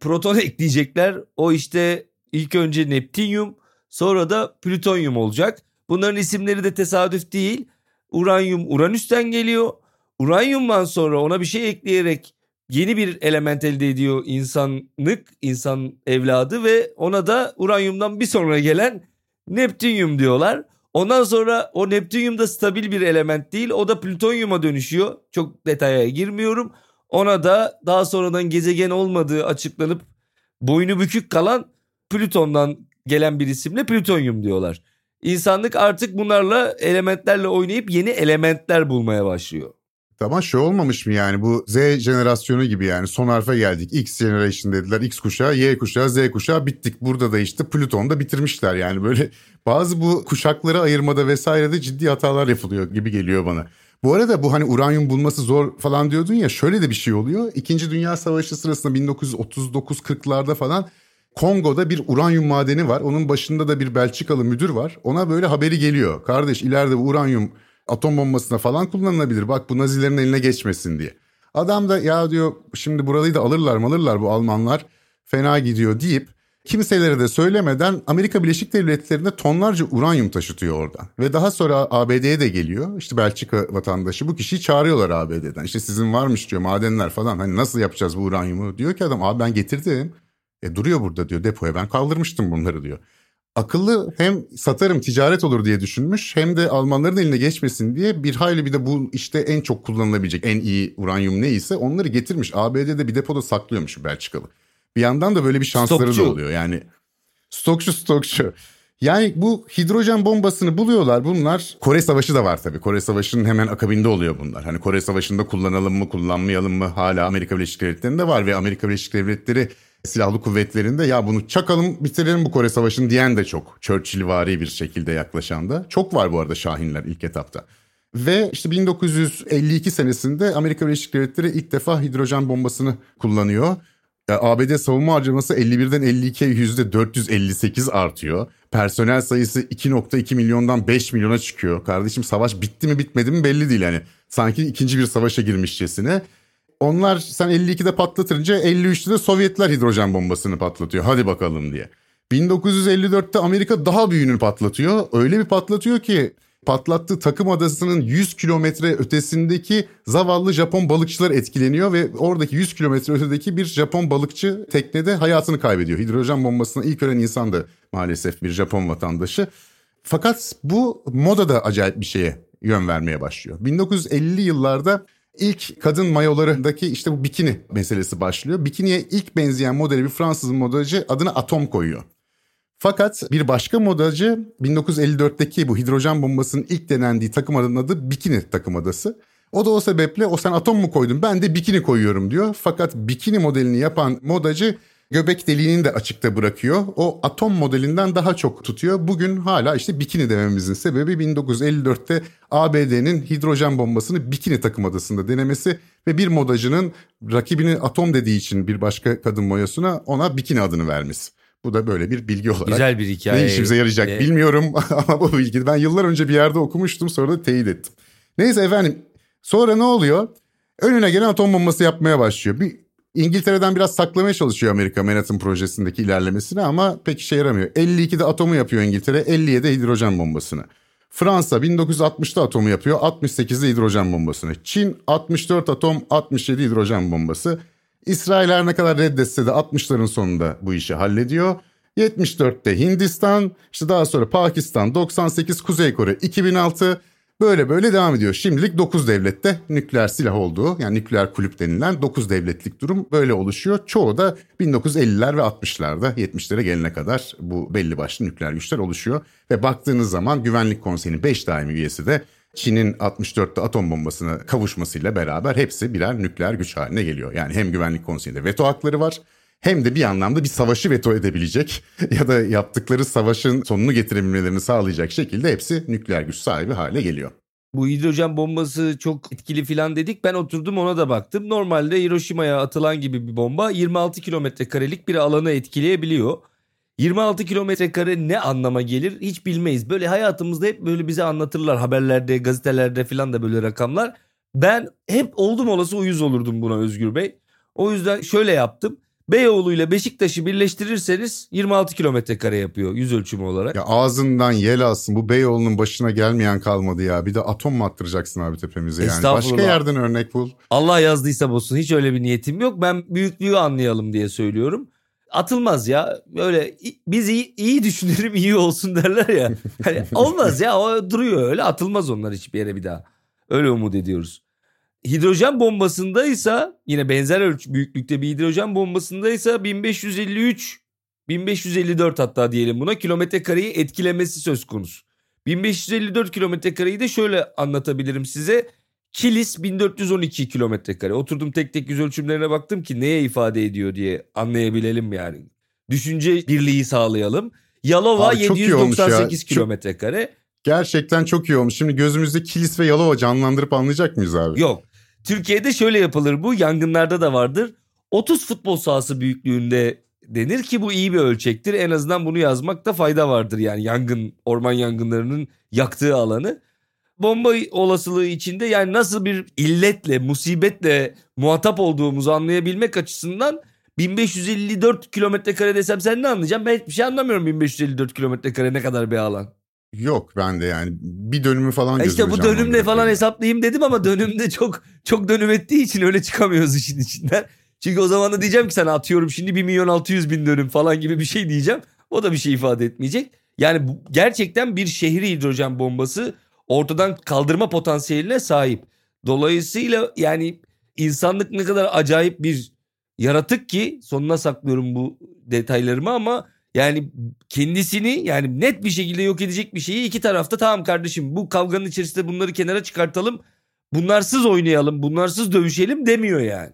proton ekleyecekler. O işte İlk önce Neptünyum sonra da Plütonyum olacak. Bunların isimleri de tesadüf değil. Uranyum Uranüs'ten geliyor. Uranyumdan sonra ona bir şey ekleyerek yeni bir element elde ediyor insanlık, insan evladı ve ona da uranyumdan bir sonra gelen Neptünyum diyorlar. Ondan sonra o Neptünyum da stabil bir element değil. O da plütonyuma dönüşüyor. Çok detaya girmiyorum. Ona da daha sonradan gezegen olmadığı açıklanıp boynu bükük kalan Plüton'dan gelen bir isimle plütonyum diyorlar. İnsanlık artık bunlarla elementlerle oynayıp yeni elementler bulmaya başlıyor. Tamam şey olmamış mı yani bu Z jenerasyonu gibi yani son harfe geldik. X generation dediler X kuşağı, Y kuşağı, Z kuşağı bittik. Burada da işte Plüton'da bitirmişler yani böyle bazı bu kuşakları ayırmada vesairede ciddi hatalar yapılıyor gibi geliyor bana. Bu arada bu hani uranyum bulması zor falan diyordun ya şöyle de bir şey oluyor. İkinci Dünya Savaşı sırasında 1939-40'larda falan Kongo'da bir uranyum madeni var. Onun başında da bir Belçikalı müdür var. Ona böyle haberi geliyor. Kardeş ileride bu uranyum atom bombasına falan kullanılabilir. Bak bu Nazilerin eline geçmesin diye. Adam da ya diyor şimdi burayı da alırlar mı alırlar bu Almanlar. Fena gidiyor deyip kimselere de söylemeden Amerika Birleşik Devletleri'ne tonlarca uranyum taşıtıyor oradan. Ve daha sonra ABD'ye de geliyor. İşte Belçika vatandaşı bu kişiyi çağırıyorlar ABD'den. İşte sizin varmış diyor madenler falan. Hani nasıl yapacağız bu uranyumu? Diyor ki adam abi ben getirdim. E duruyor burada diyor depoya ben kaldırmıştım bunları diyor. Akıllı hem satarım ticaret olur diye düşünmüş hem de Almanların eline geçmesin diye bir hayli bir de bu işte en çok kullanılabilecek en iyi uranyum neyse onları getirmiş. ABD'de bir depoda saklıyormuş Belçikalı. Bir yandan da böyle bir şansları Stokçu. da oluyor yani. Stokçu stokçu. Yani bu hidrojen bombasını buluyorlar bunlar. Kore Savaşı da var tabii. Kore Savaşı'nın hemen akabinde oluyor bunlar. Hani Kore Savaşı'nda kullanalım mı kullanmayalım mı hala Amerika Birleşik Devletleri'nde var ve Amerika Birleşik Devletleri silahlı kuvvetlerinde ya bunu çakalım bitirelim bu Kore Savaşı'nı diyen de çok. Churchillvari bir şekilde yaklaşan da. Çok var bu arada Şahinler ilk etapta. Ve işte 1952 senesinde Amerika Birleşik Devletleri ilk defa hidrojen bombasını kullanıyor. ABD savunma harcaması 51'den 52'ye yüzde 458 artıyor. Personel sayısı 2.2 milyondan 5 milyona çıkıyor. Kardeşim savaş bitti mi bitmedi mi belli değil yani. Sanki ikinci bir savaşa girmişçesine onlar sen 52'de patlatınca 53'te de Sovyetler hidrojen bombasını patlatıyor. Hadi bakalım diye. 1954'te Amerika daha büyüğünü patlatıyor. Öyle bir patlatıyor ki patlattığı takım adasının 100 kilometre ötesindeki zavallı Japon balıkçılar etkileniyor ve oradaki 100 kilometre ötedeki bir Japon balıkçı teknede hayatını kaybediyor. Hidrojen bombasına ilk ölen insan da maalesef bir Japon vatandaşı. Fakat bu moda da acayip bir şeye yön vermeye başlıyor. 1950'li yıllarda ilk kadın mayolarındaki işte bu bikini meselesi başlıyor. Bikiniye ilk benzeyen modeli bir Fransız modacı adına Atom koyuyor. Fakat bir başka modacı 1954'teki bu hidrojen bombasının ilk denendiği takım adının adı Bikini takım adası. O da o sebeple o sen atom mu koydun ben de bikini koyuyorum diyor. Fakat bikini modelini yapan modacı göbek deliğini de açıkta bırakıyor. O atom modelinden daha çok tutuyor. Bugün hala işte bikini dememizin sebebi 1954'te ABD'nin hidrojen bombasını bikini takım adasında denemesi ve bir modacının rakibini atom dediği için bir başka kadın moyasına ona bikini adını vermesi. Bu da böyle bir bilgi olarak. Güzel bir hikaye. Ne işimize yarayacak ee... bilmiyorum ama bu bilgi ben yıllar önce bir yerde okumuştum sonra da teyit ettim. Neyse efendim sonra ne oluyor? Önüne gelen atom bombası yapmaya başlıyor. Bir İngiltere'den biraz saklamaya çalışıyor Amerika Manhattan projesindeki ilerlemesini ama pek işe yaramıyor. 52'de atomu yapıyor İngiltere, 57'de hidrojen bombasını. Fransa 1960'da atomu yapıyor, 68'de hidrojen bombasını. Çin 64 atom, 67 hidrojen bombası. İsrail her ne kadar reddetse de 60'ların sonunda bu işi hallediyor. 74'te Hindistan, işte daha sonra Pakistan, 98 Kuzey Kore, 2006 böyle böyle devam ediyor. Şimdilik 9 devlette nükleer silah olduğu yani nükleer kulüp denilen 9 devletlik durum böyle oluşuyor. Çoğu da 1950'ler ve 60'larda 70'lere gelene kadar bu belli başlı nükleer güçler oluşuyor. Ve baktığınız zaman Güvenlik Konseyi'nin 5 daimi üyesi de Çin'in 64'te atom bombasına kavuşmasıyla beraber hepsi birer nükleer güç haline geliyor. Yani hem Güvenlik Konseyi'nde veto hakları var hem de bir anlamda bir savaşı veto edebilecek ya da yaptıkları savaşın sonunu getirebilmelerini sağlayacak şekilde hepsi nükleer güç sahibi hale geliyor. Bu hidrojen bombası çok etkili filan dedik. Ben oturdum ona da baktım. Normalde Hiroşima'ya atılan gibi bir bomba 26 kilometre karelik bir alanı etkileyebiliyor. 26 kilometre kare ne anlama gelir hiç bilmeyiz. Böyle hayatımızda hep böyle bize anlatırlar haberlerde, gazetelerde filan da böyle rakamlar. Ben hep oldum olası uyuz olurdum buna Özgür Bey. O yüzden şöyle yaptım. Beyoğlu ile Beşiktaş'ı birleştirirseniz 26 kilometre kare yapıyor yüz ölçümü olarak. Ya ağzından yel alsın bu Beyoğlu'nun başına gelmeyen kalmadı ya. Bir de atom mu attıracaksın abi tepemize yani. Başka yerden örnek bul. Allah yazdıysa bozsun hiç öyle bir niyetim yok. Ben büyüklüğü anlayalım diye söylüyorum. Atılmaz ya böyle biz iyi, iyi düşünelim iyi olsun derler ya. Hani olmaz ya o duruyor öyle atılmaz onlar hiçbir yere bir daha. Öyle umut ediyoruz hidrojen bombasındaysa yine benzer ölçü büyüklükte bir hidrojen bombasındaysa 1553 1554 hatta diyelim buna kilometre kareyi etkilemesi söz konusu. 1554 kilometre kareyi de şöyle anlatabilirim size. Kilis 1412 kilometre kare. Oturdum tek tek yüz ölçümlerine baktım ki neye ifade ediyor diye anlayabilelim yani. Düşünce birliği sağlayalım. Yalova Abi 798 kilometre kare. Gerçekten çok iyi olmuş. Şimdi gözümüzde Kilis ve Yalova canlandırıp anlayacak mıyız abi? Yok. Türkiye'de şöyle yapılır bu yangınlarda da vardır. 30 futbol sahası büyüklüğünde denir ki bu iyi bir ölçektir. En azından bunu yazmakta fayda vardır yani yangın orman yangınlarının yaktığı alanı. Bomba olasılığı içinde yani nasıl bir illetle, musibetle muhatap olduğumuzu anlayabilmek açısından 1554 kilometre kare desem sen ne anlayacaksın? Ben hiçbir şey anlamıyorum 1554 kilometre kare ne kadar bir alan. Yok ben de yani bir dönümü falan İşte bu dönümle falan hesaplayayım dedim ama dönümde çok çok dönüm ettiği için öyle çıkamıyoruz işin içinden. Çünkü o zaman da diyeceğim ki sana atıyorum şimdi 1 milyon 600 bin dönüm falan gibi bir şey diyeceğim. O da bir şey ifade etmeyecek. Yani bu, gerçekten bir şehri hidrojen bombası ortadan kaldırma potansiyeline sahip. Dolayısıyla yani insanlık ne kadar acayip bir yaratık ki sonuna saklıyorum bu detaylarımı ama yani kendisini yani net bir şekilde yok edecek bir şeyi iki tarafta tamam kardeşim bu kavganın içerisinde bunları kenara çıkartalım. Bunlarsız oynayalım, bunlarsız dövüşelim demiyor yani.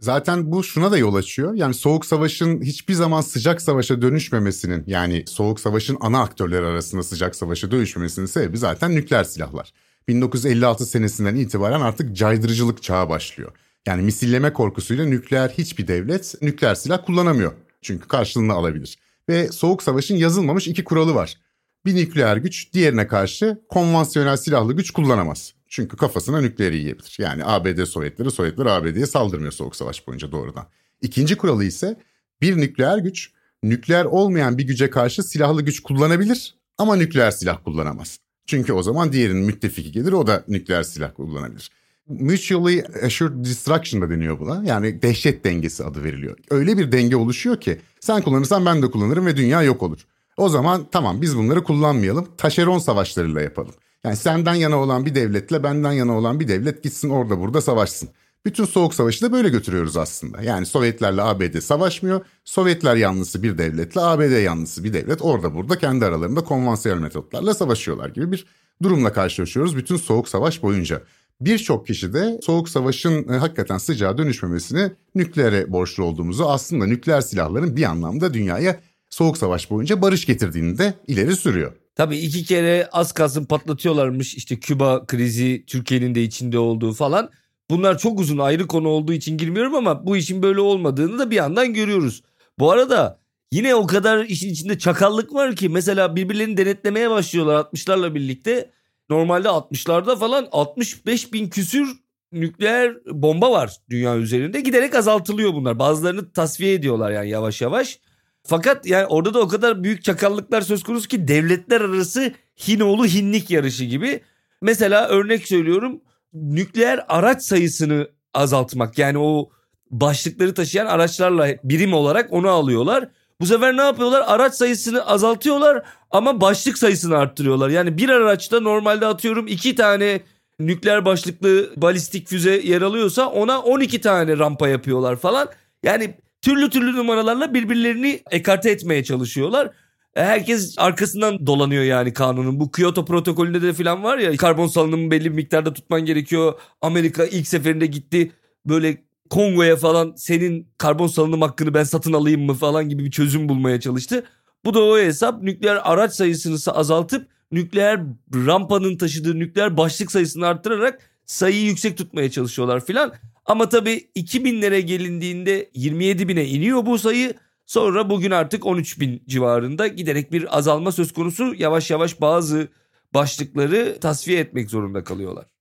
Zaten bu şuna da yol açıyor. Yani Soğuk Savaş'ın hiçbir zaman sıcak savaşa dönüşmemesinin yani Soğuk Savaş'ın ana aktörleri arasında sıcak savaşa dönüşmemesinin sebebi zaten nükleer silahlar. 1956 senesinden itibaren artık caydırıcılık çağı başlıyor. Yani misilleme korkusuyla nükleer hiçbir devlet nükleer silah kullanamıyor. Çünkü karşılığını alabilir ve Soğuk Savaş'ın yazılmamış iki kuralı var. Bir nükleer güç diğerine karşı konvansiyonel silahlı güç kullanamaz. Çünkü kafasına nükleer yiyebilir. Yani ABD Sovyetleri, Sovyetler ABD'ye saldırmıyor Soğuk Savaş boyunca doğrudan. İkinci kuralı ise bir nükleer güç nükleer olmayan bir güce karşı silahlı güç kullanabilir ama nükleer silah kullanamaz. Çünkü o zaman diğerinin müttefiki gelir o da nükleer silah kullanabilir. Mutually Assured Destruction da deniyor buna. Yani dehşet dengesi adı veriliyor. Öyle bir denge oluşuyor ki sen kullanırsan ben de kullanırım ve dünya yok olur. O zaman tamam biz bunları kullanmayalım. Taşeron savaşlarıyla yapalım. Yani senden yana olan bir devletle benden yana olan bir devlet gitsin orada burada savaşsın. Bütün soğuk savaşı da böyle götürüyoruz aslında. Yani Sovyetlerle ABD savaşmıyor. Sovyetler yanlısı bir devletle ABD yanlısı bir devlet orada burada kendi aralarında konvansiyonel metotlarla savaşıyorlar gibi bir durumla karşılaşıyoruz bütün soğuk savaş boyunca. Birçok kişi de soğuk savaşın e, hakikaten sıcağa dönüşmemesini nükleere borçlu olduğumuzu aslında nükleer silahların bir anlamda dünyaya soğuk savaş boyunca barış getirdiğini de ileri sürüyor. Tabii iki kere az kalsın patlatıyorlarmış işte Küba krizi Türkiye'nin de içinde olduğu falan. Bunlar çok uzun ayrı konu olduğu için girmiyorum ama bu işin böyle olmadığını da bir yandan görüyoruz. Bu arada yine o kadar işin içinde çakallık var ki mesela birbirlerini denetlemeye başlıyorlar 60'larla birlikte. Normalde 60'larda falan 65 bin küsür nükleer bomba var dünya üzerinde. Giderek azaltılıyor bunlar. Bazılarını tasfiye ediyorlar yani yavaş yavaş. Fakat yani orada da o kadar büyük çakallıklar söz konusu ki devletler arası Hinoğlu Hinlik yarışı gibi. Mesela örnek söylüyorum nükleer araç sayısını azaltmak. Yani o başlıkları taşıyan araçlarla birim olarak onu alıyorlar. Bu sefer ne yapıyorlar? Araç sayısını azaltıyorlar ama başlık sayısını arttırıyorlar. Yani bir araçta normalde atıyorum iki tane nükleer başlıklı balistik füze yer alıyorsa ona 12 tane rampa yapıyorlar falan. Yani türlü türlü numaralarla birbirlerini ekarte etmeye çalışıyorlar. E, herkes arkasından dolanıyor yani kanunun. Bu Kyoto protokolünde de falan var ya karbon salınımı belli bir miktarda tutman gerekiyor. Amerika ilk seferinde gitti böyle Kongo'ya falan senin karbon salınım hakkını ben satın alayım mı falan gibi bir çözüm bulmaya çalıştı. Bu da o hesap nükleer araç sayısını azaltıp nükleer rampanın taşıdığı nükleer başlık sayısını arttırarak sayıyı yüksek tutmaya çalışıyorlar filan. Ama tabii 2000'lere gelindiğinde 27 bine iniyor bu sayı. Sonra bugün artık 13 bin civarında giderek bir azalma söz konusu. Yavaş yavaş bazı başlıkları tasfiye etmek zorunda kalıyorlar.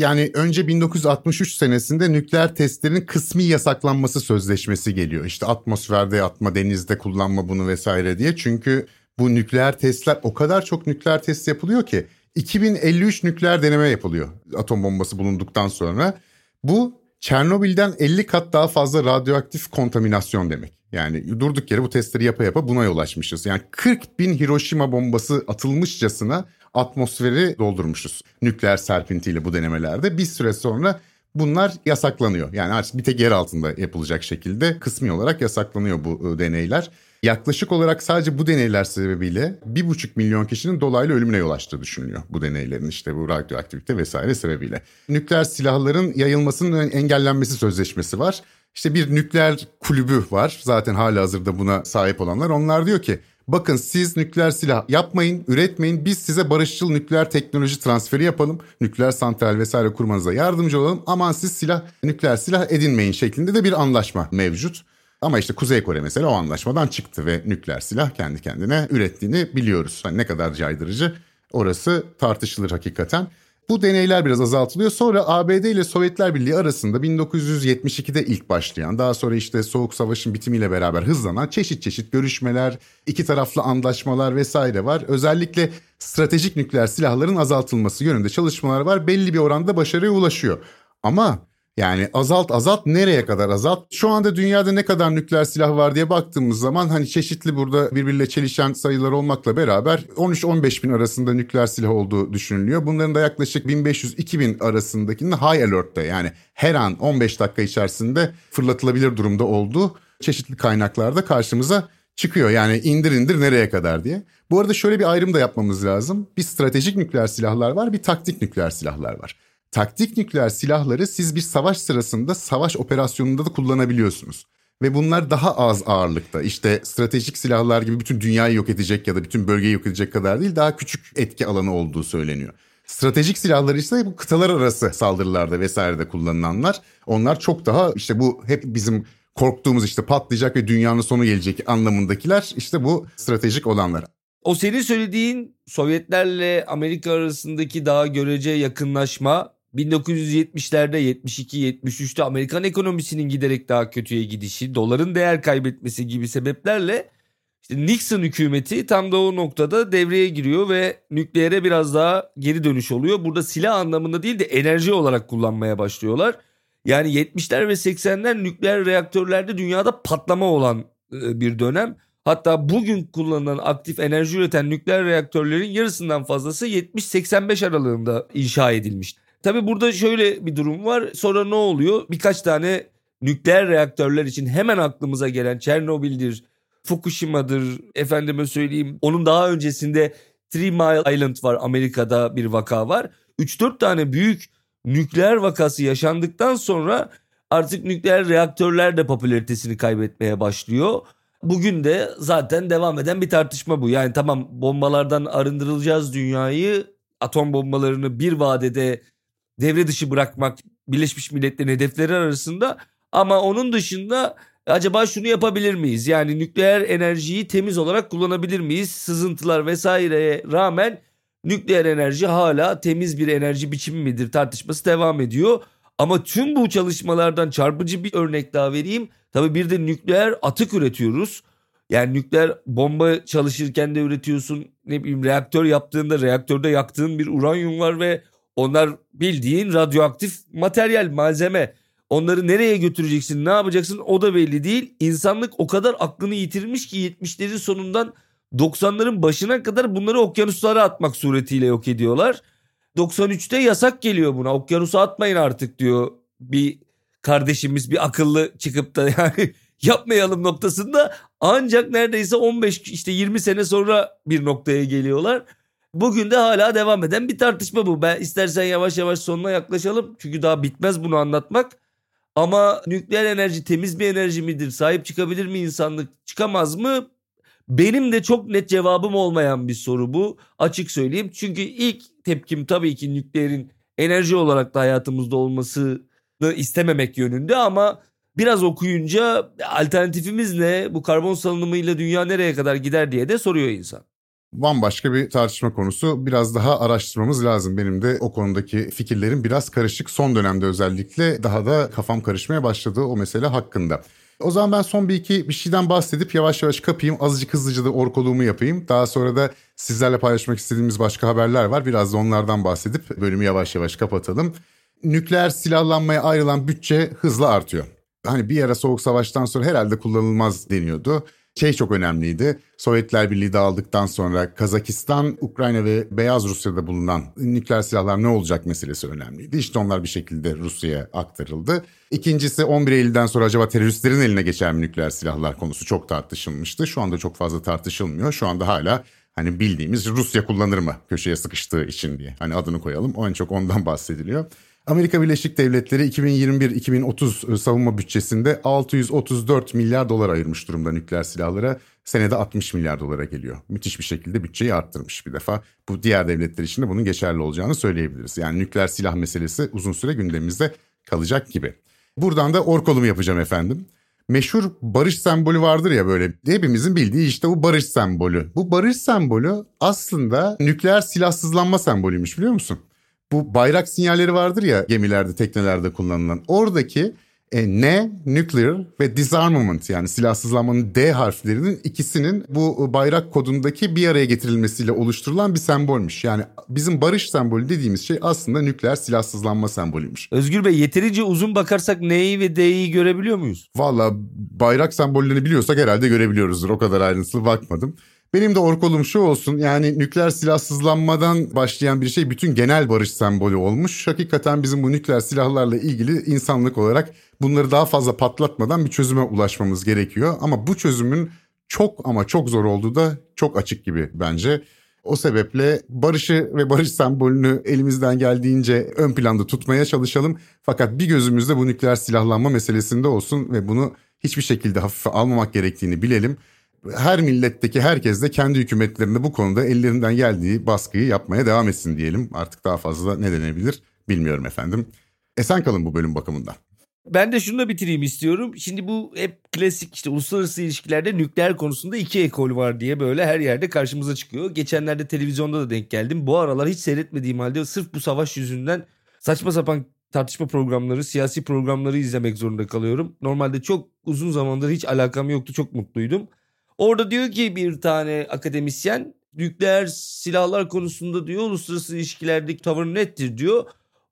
Yani önce 1963 senesinde nükleer testlerin kısmi yasaklanması sözleşmesi geliyor. İşte atmosferde atma, denizde kullanma bunu vesaire diye. Çünkü bu nükleer testler o kadar çok nükleer test yapılıyor ki 2053 nükleer deneme yapılıyor atom bombası bulunduktan sonra. Bu Çernobil'den 50 kat daha fazla radyoaktif kontaminasyon demek. Yani durduk yere bu testleri yapa yapa buna yol açmışız. Yani 40 bin Hiroşima bombası atılmışçasına atmosferi doldurmuşuz. Nükleer serpintiyle bu denemelerde. Bir süre sonra bunlar yasaklanıyor. Yani artık bir tek yer altında yapılacak şekilde kısmi olarak yasaklanıyor bu ıı, deneyler. Yaklaşık olarak sadece bu deneyler sebebiyle bir buçuk milyon kişinin dolaylı ölümüne yol açtığı düşünülüyor. Bu deneylerin işte bu radyoaktivite vesaire sebebiyle. Nükleer silahların yayılmasının engellenmesi sözleşmesi var. İşte bir nükleer kulübü var zaten hala hazırda buna sahip olanlar. Onlar diyor ki bakın siz nükleer silah yapmayın, üretmeyin. Biz size barışçıl nükleer teknoloji transferi yapalım. Nükleer santral vesaire kurmanıza yardımcı olalım. Aman siz silah, nükleer silah edinmeyin şeklinde de bir anlaşma mevcut. Ama işte Kuzey Kore mesela o anlaşmadan çıktı ve nükleer silah kendi kendine ürettiğini biliyoruz. Hani ne kadar caydırıcı orası tartışılır hakikaten. Bu deneyler biraz azaltılıyor. Sonra ABD ile Sovyetler Birliği arasında 1972'de ilk başlayan, daha sonra işte Soğuk Savaş'ın bitimiyle beraber hızlanan çeşit çeşit görüşmeler, iki taraflı anlaşmalar vesaire var. Özellikle stratejik nükleer silahların azaltılması yönünde çalışmalar var. Belli bir oranda başarıya ulaşıyor. Ama yani azalt azalt nereye kadar azalt? Şu anda dünyada ne kadar nükleer silah var diye baktığımız zaman hani çeşitli burada birbiriyle çelişen sayılar olmakla beraber 13-15 bin arasında nükleer silah olduğu düşünülüyor. Bunların da yaklaşık 1500-2000 arasındakinin high alert'ta yani her an 15 dakika içerisinde fırlatılabilir durumda olduğu çeşitli kaynaklarda karşımıza çıkıyor. Yani indir indir nereye kadar diye. Bu arada şöyle bir ayrım da yapmamız lazım. Bir stratejik nükleer silahlar var, bir taktik nükleer silahlar var. Taktik nükleer silahları siz bir savaş sırasında savaş operasyonunda da kullanabiliyorsunuz. Ve bunlar daha az ağırlıkta. İşte stratejik silahlar gibi bütün dünyayı yok edecek ya da bütün bölgeyi yok edecek kadar değil daha küçük etki alanı olduğu söyleniyor. Stratejik silahlar ise bu kıtalar arası saldırılarda vesairede kullanılanlar. Onlar çok daha işte bu hep bizim korktuğumuz işte patlayacak ve dünyanın sonu gelecek anlamındakiler işte bu stratejik olanlar. O senin söylediğin Sovyetlerle Amerika arasındaki daha görece yakınlaşma 1970'lerde 72-73'te Amerikan ekonomisinin giderek daha kötüye gidişi, doların değer kaybetmesi gibi sebeplerle İşte Nixon hükümeti tam da o noktada devreye giriyor ve nükleere biraz daha geri dönüş oluyor. Burada silah anlamında değil de enerji olarak kullanmaya başlıyorlar. Yani 70'ler ve 80'ler nükleer reaktörlerde dünyada patlama olan e, bir dönem. Hatta bugün kullanılan aktif enerji üreten nükleer reaktörlerin yarısından fazlası 70-85 aralığında inşa edilmiş. Tabi burada şöyle bir durum var. Sonra ne oluyor? Birkaç tane nükleer reaktörler için hemen aklımıza gelen Çernobil'dir, Fukushima'dır, efendime söyleyeyim. Onun daha öncesinde Three Mile Island var Amerika'da bir vaka var. 3-4 tane büyük nükleer vakası yaşandıktan sonra artık nükleer reaktörler de popülaritesini kaybetmeye başlıyor. Bugün de zaten devam eden bir tartışma bu. Yani tamam bombalardan arındırılacağız dünyayı. Atom bombalarını bir vadede devre dışı bırakmak Birleşmiş Milletler'in hedefleri arasında ama onun dışında acaba şunu yapabilir miyiz? Yani nükleer enerjiyi temiz olarak kullanabilir miyiz? Sızıntılar vesaireye rağmen nükleer enerji hala temiz bir enerji biçimi midir tartışması devam ediyor. Ama tüm bu çalışmalardan çarpıcı bir örnek daha vereyim. Tabii bir de nükleer atık üretiyoruz. Yani nükleer bomba çalışırken de üretiyorsun. Ne bileyim reaktör yaptığında reaktörde yaktığın bir uranyum var ve onlar bildiğin radyoaktif materyal, malzeme. Onları nereye götüreceksin, ne yapacaksın o da belli değil. İnsanlık o kadar aklını yitirmiş ki 70'lerin sonundan 90'ların başına kadar bunları okyanuslara atmak suretiyle yok ediyorlar. 93'te yasak geliyor buna. Okyanusa atmayın artık diyor bir kardeşimiz bir akıllı çıkıp da yani yapmayalım noktasında ancak neredeyse 15 işte 20 sene sonra bir noktaya geliyorlar. Bugün de hala devam eden bir tartışma bu. Ben istersen yavaş yavaş sonuna yaklaşalım. Çünkü daha bitmez bunu anlatmak. Ama nükleer enerji temiz bir enerji midir? Sahip çıkabilir mi insanlık? Çıkamaz mı? Benim de çok net cevabım olmayan bir soru bu. Açık söyleyeyim. Çünkü ilk tepkim tabii ki nükleerin enerji olarak da hayatımızda olmasını istememek yönünde ama biraz okuyunca alternatifimiz ne? Bu karbon salınımıyla dünya nereye kadar gider diye de soruyor insan bambaşka bir tartışma konusu. Biraz daha araştırmamız lazım. Benim de o konudaki fikirlerim biraz karışık. Son dönemde özellikle daha da kafam karışmaya başladı o mesele hakkında. O zaman ben son bir iki bir şeyden bahsedip yavaş yavaş kapayım. Azıcık hızlıca da orkoluğumu yapayım. Daha sonra da sizlerle paylaşmak istediğimiz başka haberler var. Biraz da onlardan bahsedip bölümü yavaş yavaş kapatalım. Nükleer silahlanmaya ayrılan bütçe hızla artıyor. Hani bir ara soğuk savaştan sonra herhalde kullanılmaz deniyordu şey çok önemliydi. Sovyetler Birliği dağıldıktan sonra Kazakistan, Ukrayna ve Beyaz Rusya'da bulunan nükleer silahlar ne olacak meselesi önemliydi. İşte onlar bir şekilde Rusya'ya aktarıldı. İkincisi 11 Eylül'den sonra acaba teröristlerin eline geçer mi nükleer silahlar konusu çok tartışılmıştı. Şu anda çok fazla tartışılmıyor. Şu anda hala hani bildiğimiz Rusya kullanır mı köşeye sıkıştığı için diye. Hani adını koyalım. O en çok ondan bahsediliyor. Amerika Birleşik Devletleri 2021-2030 savunma bütçesinde 634 milyar dolar ayırmış durumda nükleer silahlara. Senede 60 milyar dolara geliyor. Müthiş bir şekilde bütçeyi arttırmış bir defa. Bu diğer devletler için de bunun geçerli olacağını söyleyebiliriz. Yani nükleer silah meselesi uzun süre gündemimizde kalacak gibi. Buradan da orkolumu yapacağım efendim. Meşhur barış sembolü vardır ya böyle hepimizin bildiği işte bu barış sembolü. Bu barış sembolü aslında nükleer silahsızlanma sembolüymüş biliyor musun? Bu bayrak sinyalleri vardır ya gemilerde, teknelerde kullanılan. Oradaki e, N, nuclear ve disarmament yani silahsızlanmanın D harflerinin ikisinin bu bayrak kodundaki bir araya getirilmesiyle oluşturulan bir sembolmüş. Yani bizim barış sembolü dediğimiz şey aslında nükleer silahsızlanma sembolüymüş. Özgür Bey yeterince uzun bakarsak N'yi ve D'yi görebiliyor muyuz? Valla bayrak sembollerini biliyorsak herhalde görebiliyoruzdur. O kadar ayrıntılı bakmadım. Benim de orkolum şu olsun yani nükleer silahsızlanmadan başlayan bir şey bütün genel barış sembolü olmuş. Hakikaten bizim bu nükleer silahlarla ilgili insanlık olarak bunları daha fazla patlatmadan bir çözüme ulaşmamız gerekiyor. Ama bu çözümün çok ama çok zor olduğu da çok açık gibi bence. O sebeple barışı ve barış sembolünü elimizden geldiğince ön planda tutmaya çalışalım. Fakat bir gözümüzde bu nükleer silahlanma meselesinde olsun ve bunu hiçbir şekilde hafife almamak gerektiğini bilelim her milletteki herkes de kendi hükümetlerinde bu konuda ellerinden geldiği baskıyı yapmaya devam etsin diyelim. Artık daha fazla ne denebilir bilmiyorum efendim. Esen kalın bu bölüm bakımından. Ben de şunu da bitireyim istiyorum. Şimdi bu hep klasik işte uluslararası ilişkilerde nükleer konusunda iki ekol var diye böyle her yerde karşımıza çıkıyor. Geçenlerde televizyonda da denk geldim. Bu aralar hiç seyretmediğim halde sırf bu savaş yüzünden saçma sapan tartışma programları, siyasi programları izlemek zorunda kalıyorum. Normalde çok uzun zamandır hiç alakam yoktu. Çok mutluydum. Orada diyor ki bir tane akademisyen nükleer silahlar konusunda diyor uluslararası ilişkilerdeki tavır nettir diyor.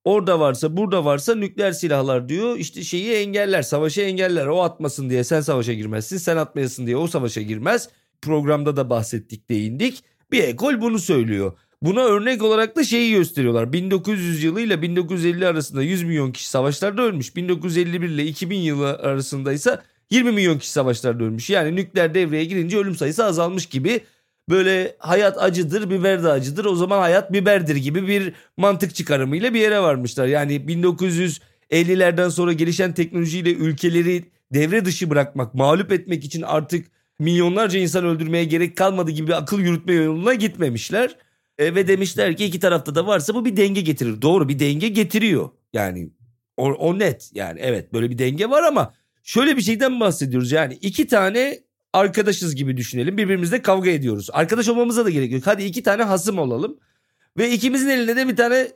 Orada varsa burada varsa nükleer silahlar diyor işte şeyi engeller savaşı engeller o atmasın diye sen savaşa girmezsin sen atmayasın diye o savaşa girmez. Programda da bahsettik değindik bir ekol bunu söylüyor. Buna örnek olarak da şeyi gösteriyorlar. 1900 yılı ile 1950 arasında 100 milyon kişi savaşlarda ölmüş. 1951 ile 2000 yılı arasında ise 20 milyon kişi savaşlarda ölmüş. Yani nükleer devreye girince ölüm sayısı azalmış gibi böyle hayat acıdır biber de acıdır o zaman hayat biberdir gibi bir mantık çıkarımıyla bir yere varmışlar. Yani 1950'lerden sonra gelişen teknolojiyle ülkeleri devre dışı bırakmak, mağlup etmek için artık milyonlarca insan öldürmeye gerek kalmadı gibi akıl yürütme yoluna gitmemişler. E, ve demişler ki iki tarafta da varsa bu bir denge getirir. Doğru bir denge getiriyor. Yani o, o net yani evet böyle bir denge var ama şöyle bir şeyden bahsediyoruz. Yani iki tane arkadaşız gibi düşünelim. Birbirimizle kavga ediyoruz. Arkadaş olmamıza da gerek yok. Hadi iki tane hasım olalım. Ve ikimizin elinde de bir tane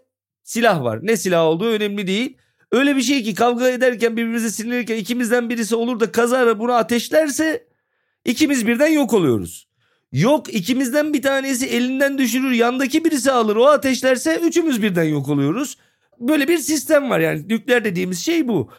silah var. Ne silah olduğu önemli değil. Öyle bir şey ki kavga ederken birbirimize sinirlenirken ikimizden birisi olur da kazara bunu ateşlerse ikimiz birden yok oluyoruz. Yok ikimizden bir tanesi elinden düşürür yandaki birisi alır o ateşlerse üçümüz birden yok oluyoruz. Böyle bir sistem var yani nükleer dediğimiz şey bu.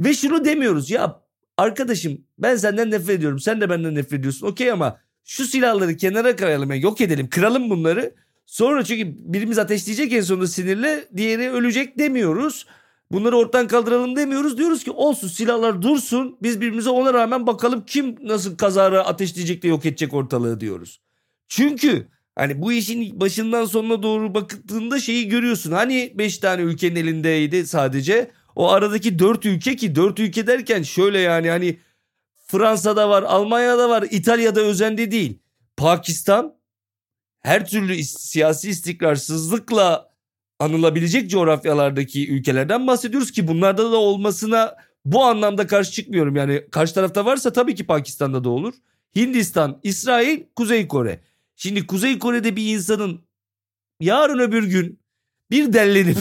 Ve şunu demiyoruz ya arkadaşım ben senden nefret ediyorum sen de benden nefret ediyorsun okey ama şu silahları kenara koyalım yani yok edelim kıralım bunları. Sonra çünkü birimiz ateşleyecek en sonunda sinirle diğeri ölecek demiyoruz. Bunları ortadan kaldıralım demiyoruz. Diyoruz ki olsun silahlar dursun. Biz birbirimize ona rağmen bakalım kim nasıl kazara ateşleyecek de yok edecek ortalığı diyoruz. Çünkü hani bu işin başından sonuna doğru bakıldığında şeyi görüyorsun. Hani 5 tane ülkenin elindeydi sadece. O aradaki 4 ülke ki 4 ülke derken şöyle yani hani Fransa'da var, Almanya'da var, İtalya'da özendi değil. Pakistan her türlü siyasi istikrarsızlıkla anılabilecek coğrafyalardaki ülkelerden bahsediyoruz ki bunlarda da olmasına bu anlamda karşı çıkmıyorum. Yani karşı tarafta varsa tabii ki Pakistan'da da olur. Hindistan, İsrail, Kuzey Kore. Şimdi Kuzey Kore'de bir insanın yarın öbür gün bir dellenip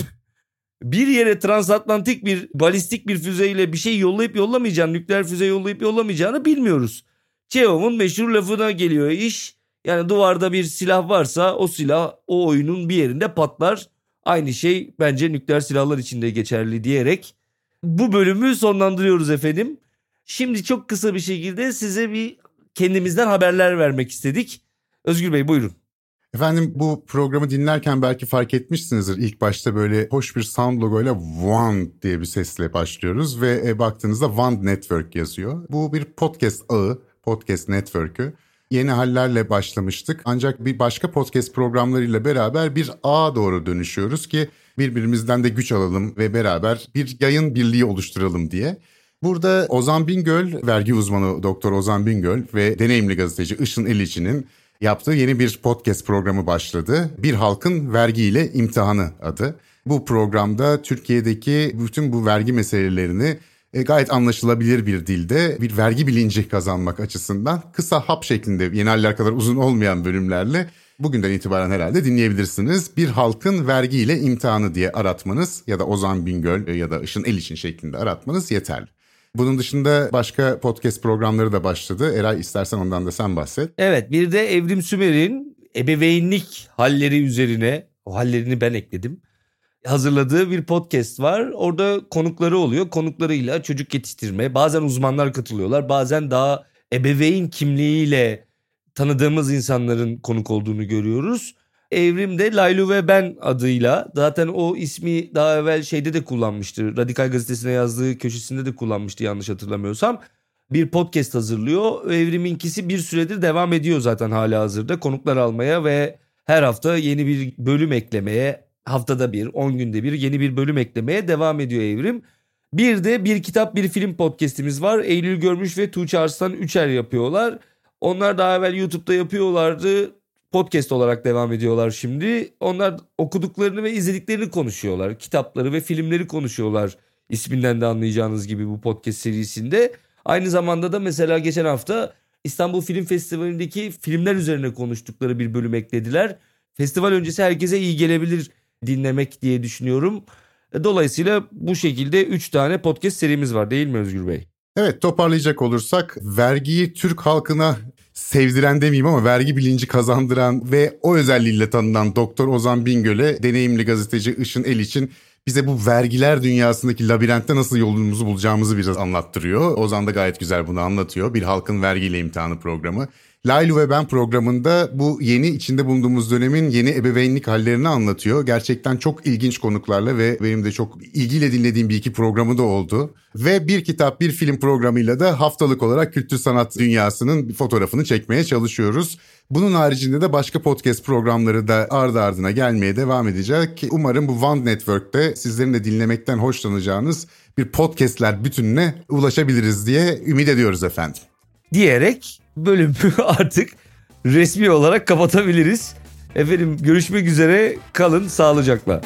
bir yere transatlantik bir balistik bir füzeyle bir şey yollayıp yollamayacağını, nükleer füze yollayıp yollamayacağını bilmiyoruz. Çehov'un meşhur lafına geliyor iş. Yani duvarda bir silah varsa o silah o oyunun bir yerinde patlar. Aynı şey bence nükleer silahlar için de geçerli diyerek bu bölümü sonlandırıyoruz efendim. Şimdi çok kısa bir şekilde size bir kendimizden haberler vermek istedik. Özgür Bey buyurun. Efendim bu programı dinlerken belki fark etmişsinizdir. İlk başta böyle hoş bir sound logoyla WAND diye bir sesle başlıyoruz ve e, baktığınızda WAND Network yazıyor. Bu bir podcast ağı, podcast network'ü yeni hallerle başlamıştık. Ancak bir başka podcast programlarıyla beraber bir ağa doğru dönüşüyoruz ki birbirimizden de güç alalım ve beraber bir yayın birliği oluşturalım diye. Burada Ozan Bingöl, vergi uzmanı Doktor Ozan Bingöl ve deneyimli gazeteci Işın Eliçi'nin yaptığı yeni bir podcast programı başladı. Bir Halkın Vergiyle İmtihanı adı. Bu programda Türkiye'deki bütün bu vergi meselelerini e, gayet anlaşılabilir bir dilde bir vergi bilinci kazanmak açısından kısa hap şeklinde yeni kadar uzun olmayan bölümlerle bugünden itibaren herhalde dinleyebilirsiniz. Bir halkın vergiyle imtihanı diye aratmanız ya da Ozan Bingöl ya da Işın El için şeklinde aratmanız yeterli. Bunun dışında başka podcast programları da başladı. Eray istersen ondan da sen bahset. Evet bir de Evrim Sümer'in ebeveynlik halleri üzerine o hallerini ben ekledim hazırladığı bir podcast var. Orada konukları oluyor. Konuklarıyla çocuk yetiştirme. Bazen uzmanlar katılıyorlar. Bazen daha ebeveyn kimliğiyle tanıdığımız insanların konuk olduğunu görüyoruz. Evrim'de Laylu ve Ben adıyla zaten o ismi daha evvel şeyde de kullanmıştı. Radikal Gazetesi'ne yazdığı köşesinde de kullanmıştı yanlış hatırlamıyorsam. Bir podcast hazırlıyor. Evrim'inkisi bir süredir devam ediyor zaten hala hazırda. Konuklar almaya ve her hafta yeni bir bölüm eklemeye haftada bir, 10 günde bir yeni bir bölüm eklemeye devam ediyor Evrim. Bir de bir kitap bir film podcastimiz var. Eylül Görmüş ve Tuğçe Arslan Üçer yapıyorlar. Onlar daha evvel YouTube'da yapıyorlardı. Podcast olarak devam ediyorlar şimdi. Onlar okuduklarını ve izlediklerini konuşuyorlar. Kitapları ve filmleri konuşuyorlar. İsminden de anlayacağınız gibi bu podcast serisinde. Aynı zamanda da mesela geçen hafta İstanbul Film Festivali'ndeki filmler üzerine konuştukları bir bölüm eklediler. Festival öncesi herkese iyi gelebilir dinlemek diye düşünüyorum. Dolayısıyla bu şekilde 3 tane podcast serimiz var değil mi Özgür Bey? Evet toparlayacak olursak vergiyi Türk halkına sevdiren demeyeyim ama vergi bilinci kazandıran ve o özelliğiyle tanınan Doktor Ozan Bingöl'e deneyimli gazeteci Işın El için bize bu vergiler dünyasındaki labirentte nasıl yolumuzu bulacağımızı biraz anlattırıyor. Ozan da gayet güzel bunu anlatıyor. Bir halkın vergiyle imtihanı programı. Laylu ve ben programında bu yeni içinde bulunduğumuz dönemin yeni ebeveynlik hallerini anlatıyor. Gerçekten çok ilginç konuklarla ve benim de çok ilgiyle dinlediğim bir iki programı da oldu. Ve bir kitap bir film programıyla da haftalık olarak kültür sanat dünyasının fotoğrafını çekmeye çalışıyoruz. Bunun haricinde de başka podcast programları da ardı ardına gelmeye devam edecek. Umarım bu One Network'te sizlerin de dinlemekten hoşlanacağınız bir podcastler bütününe ulaşabiliriz diye ümit ediyoruz efendim. Diyerek bölümü artık resmi olarak kapatabiliriz. Efendim görüşmek üzere kalın sağlıcakla.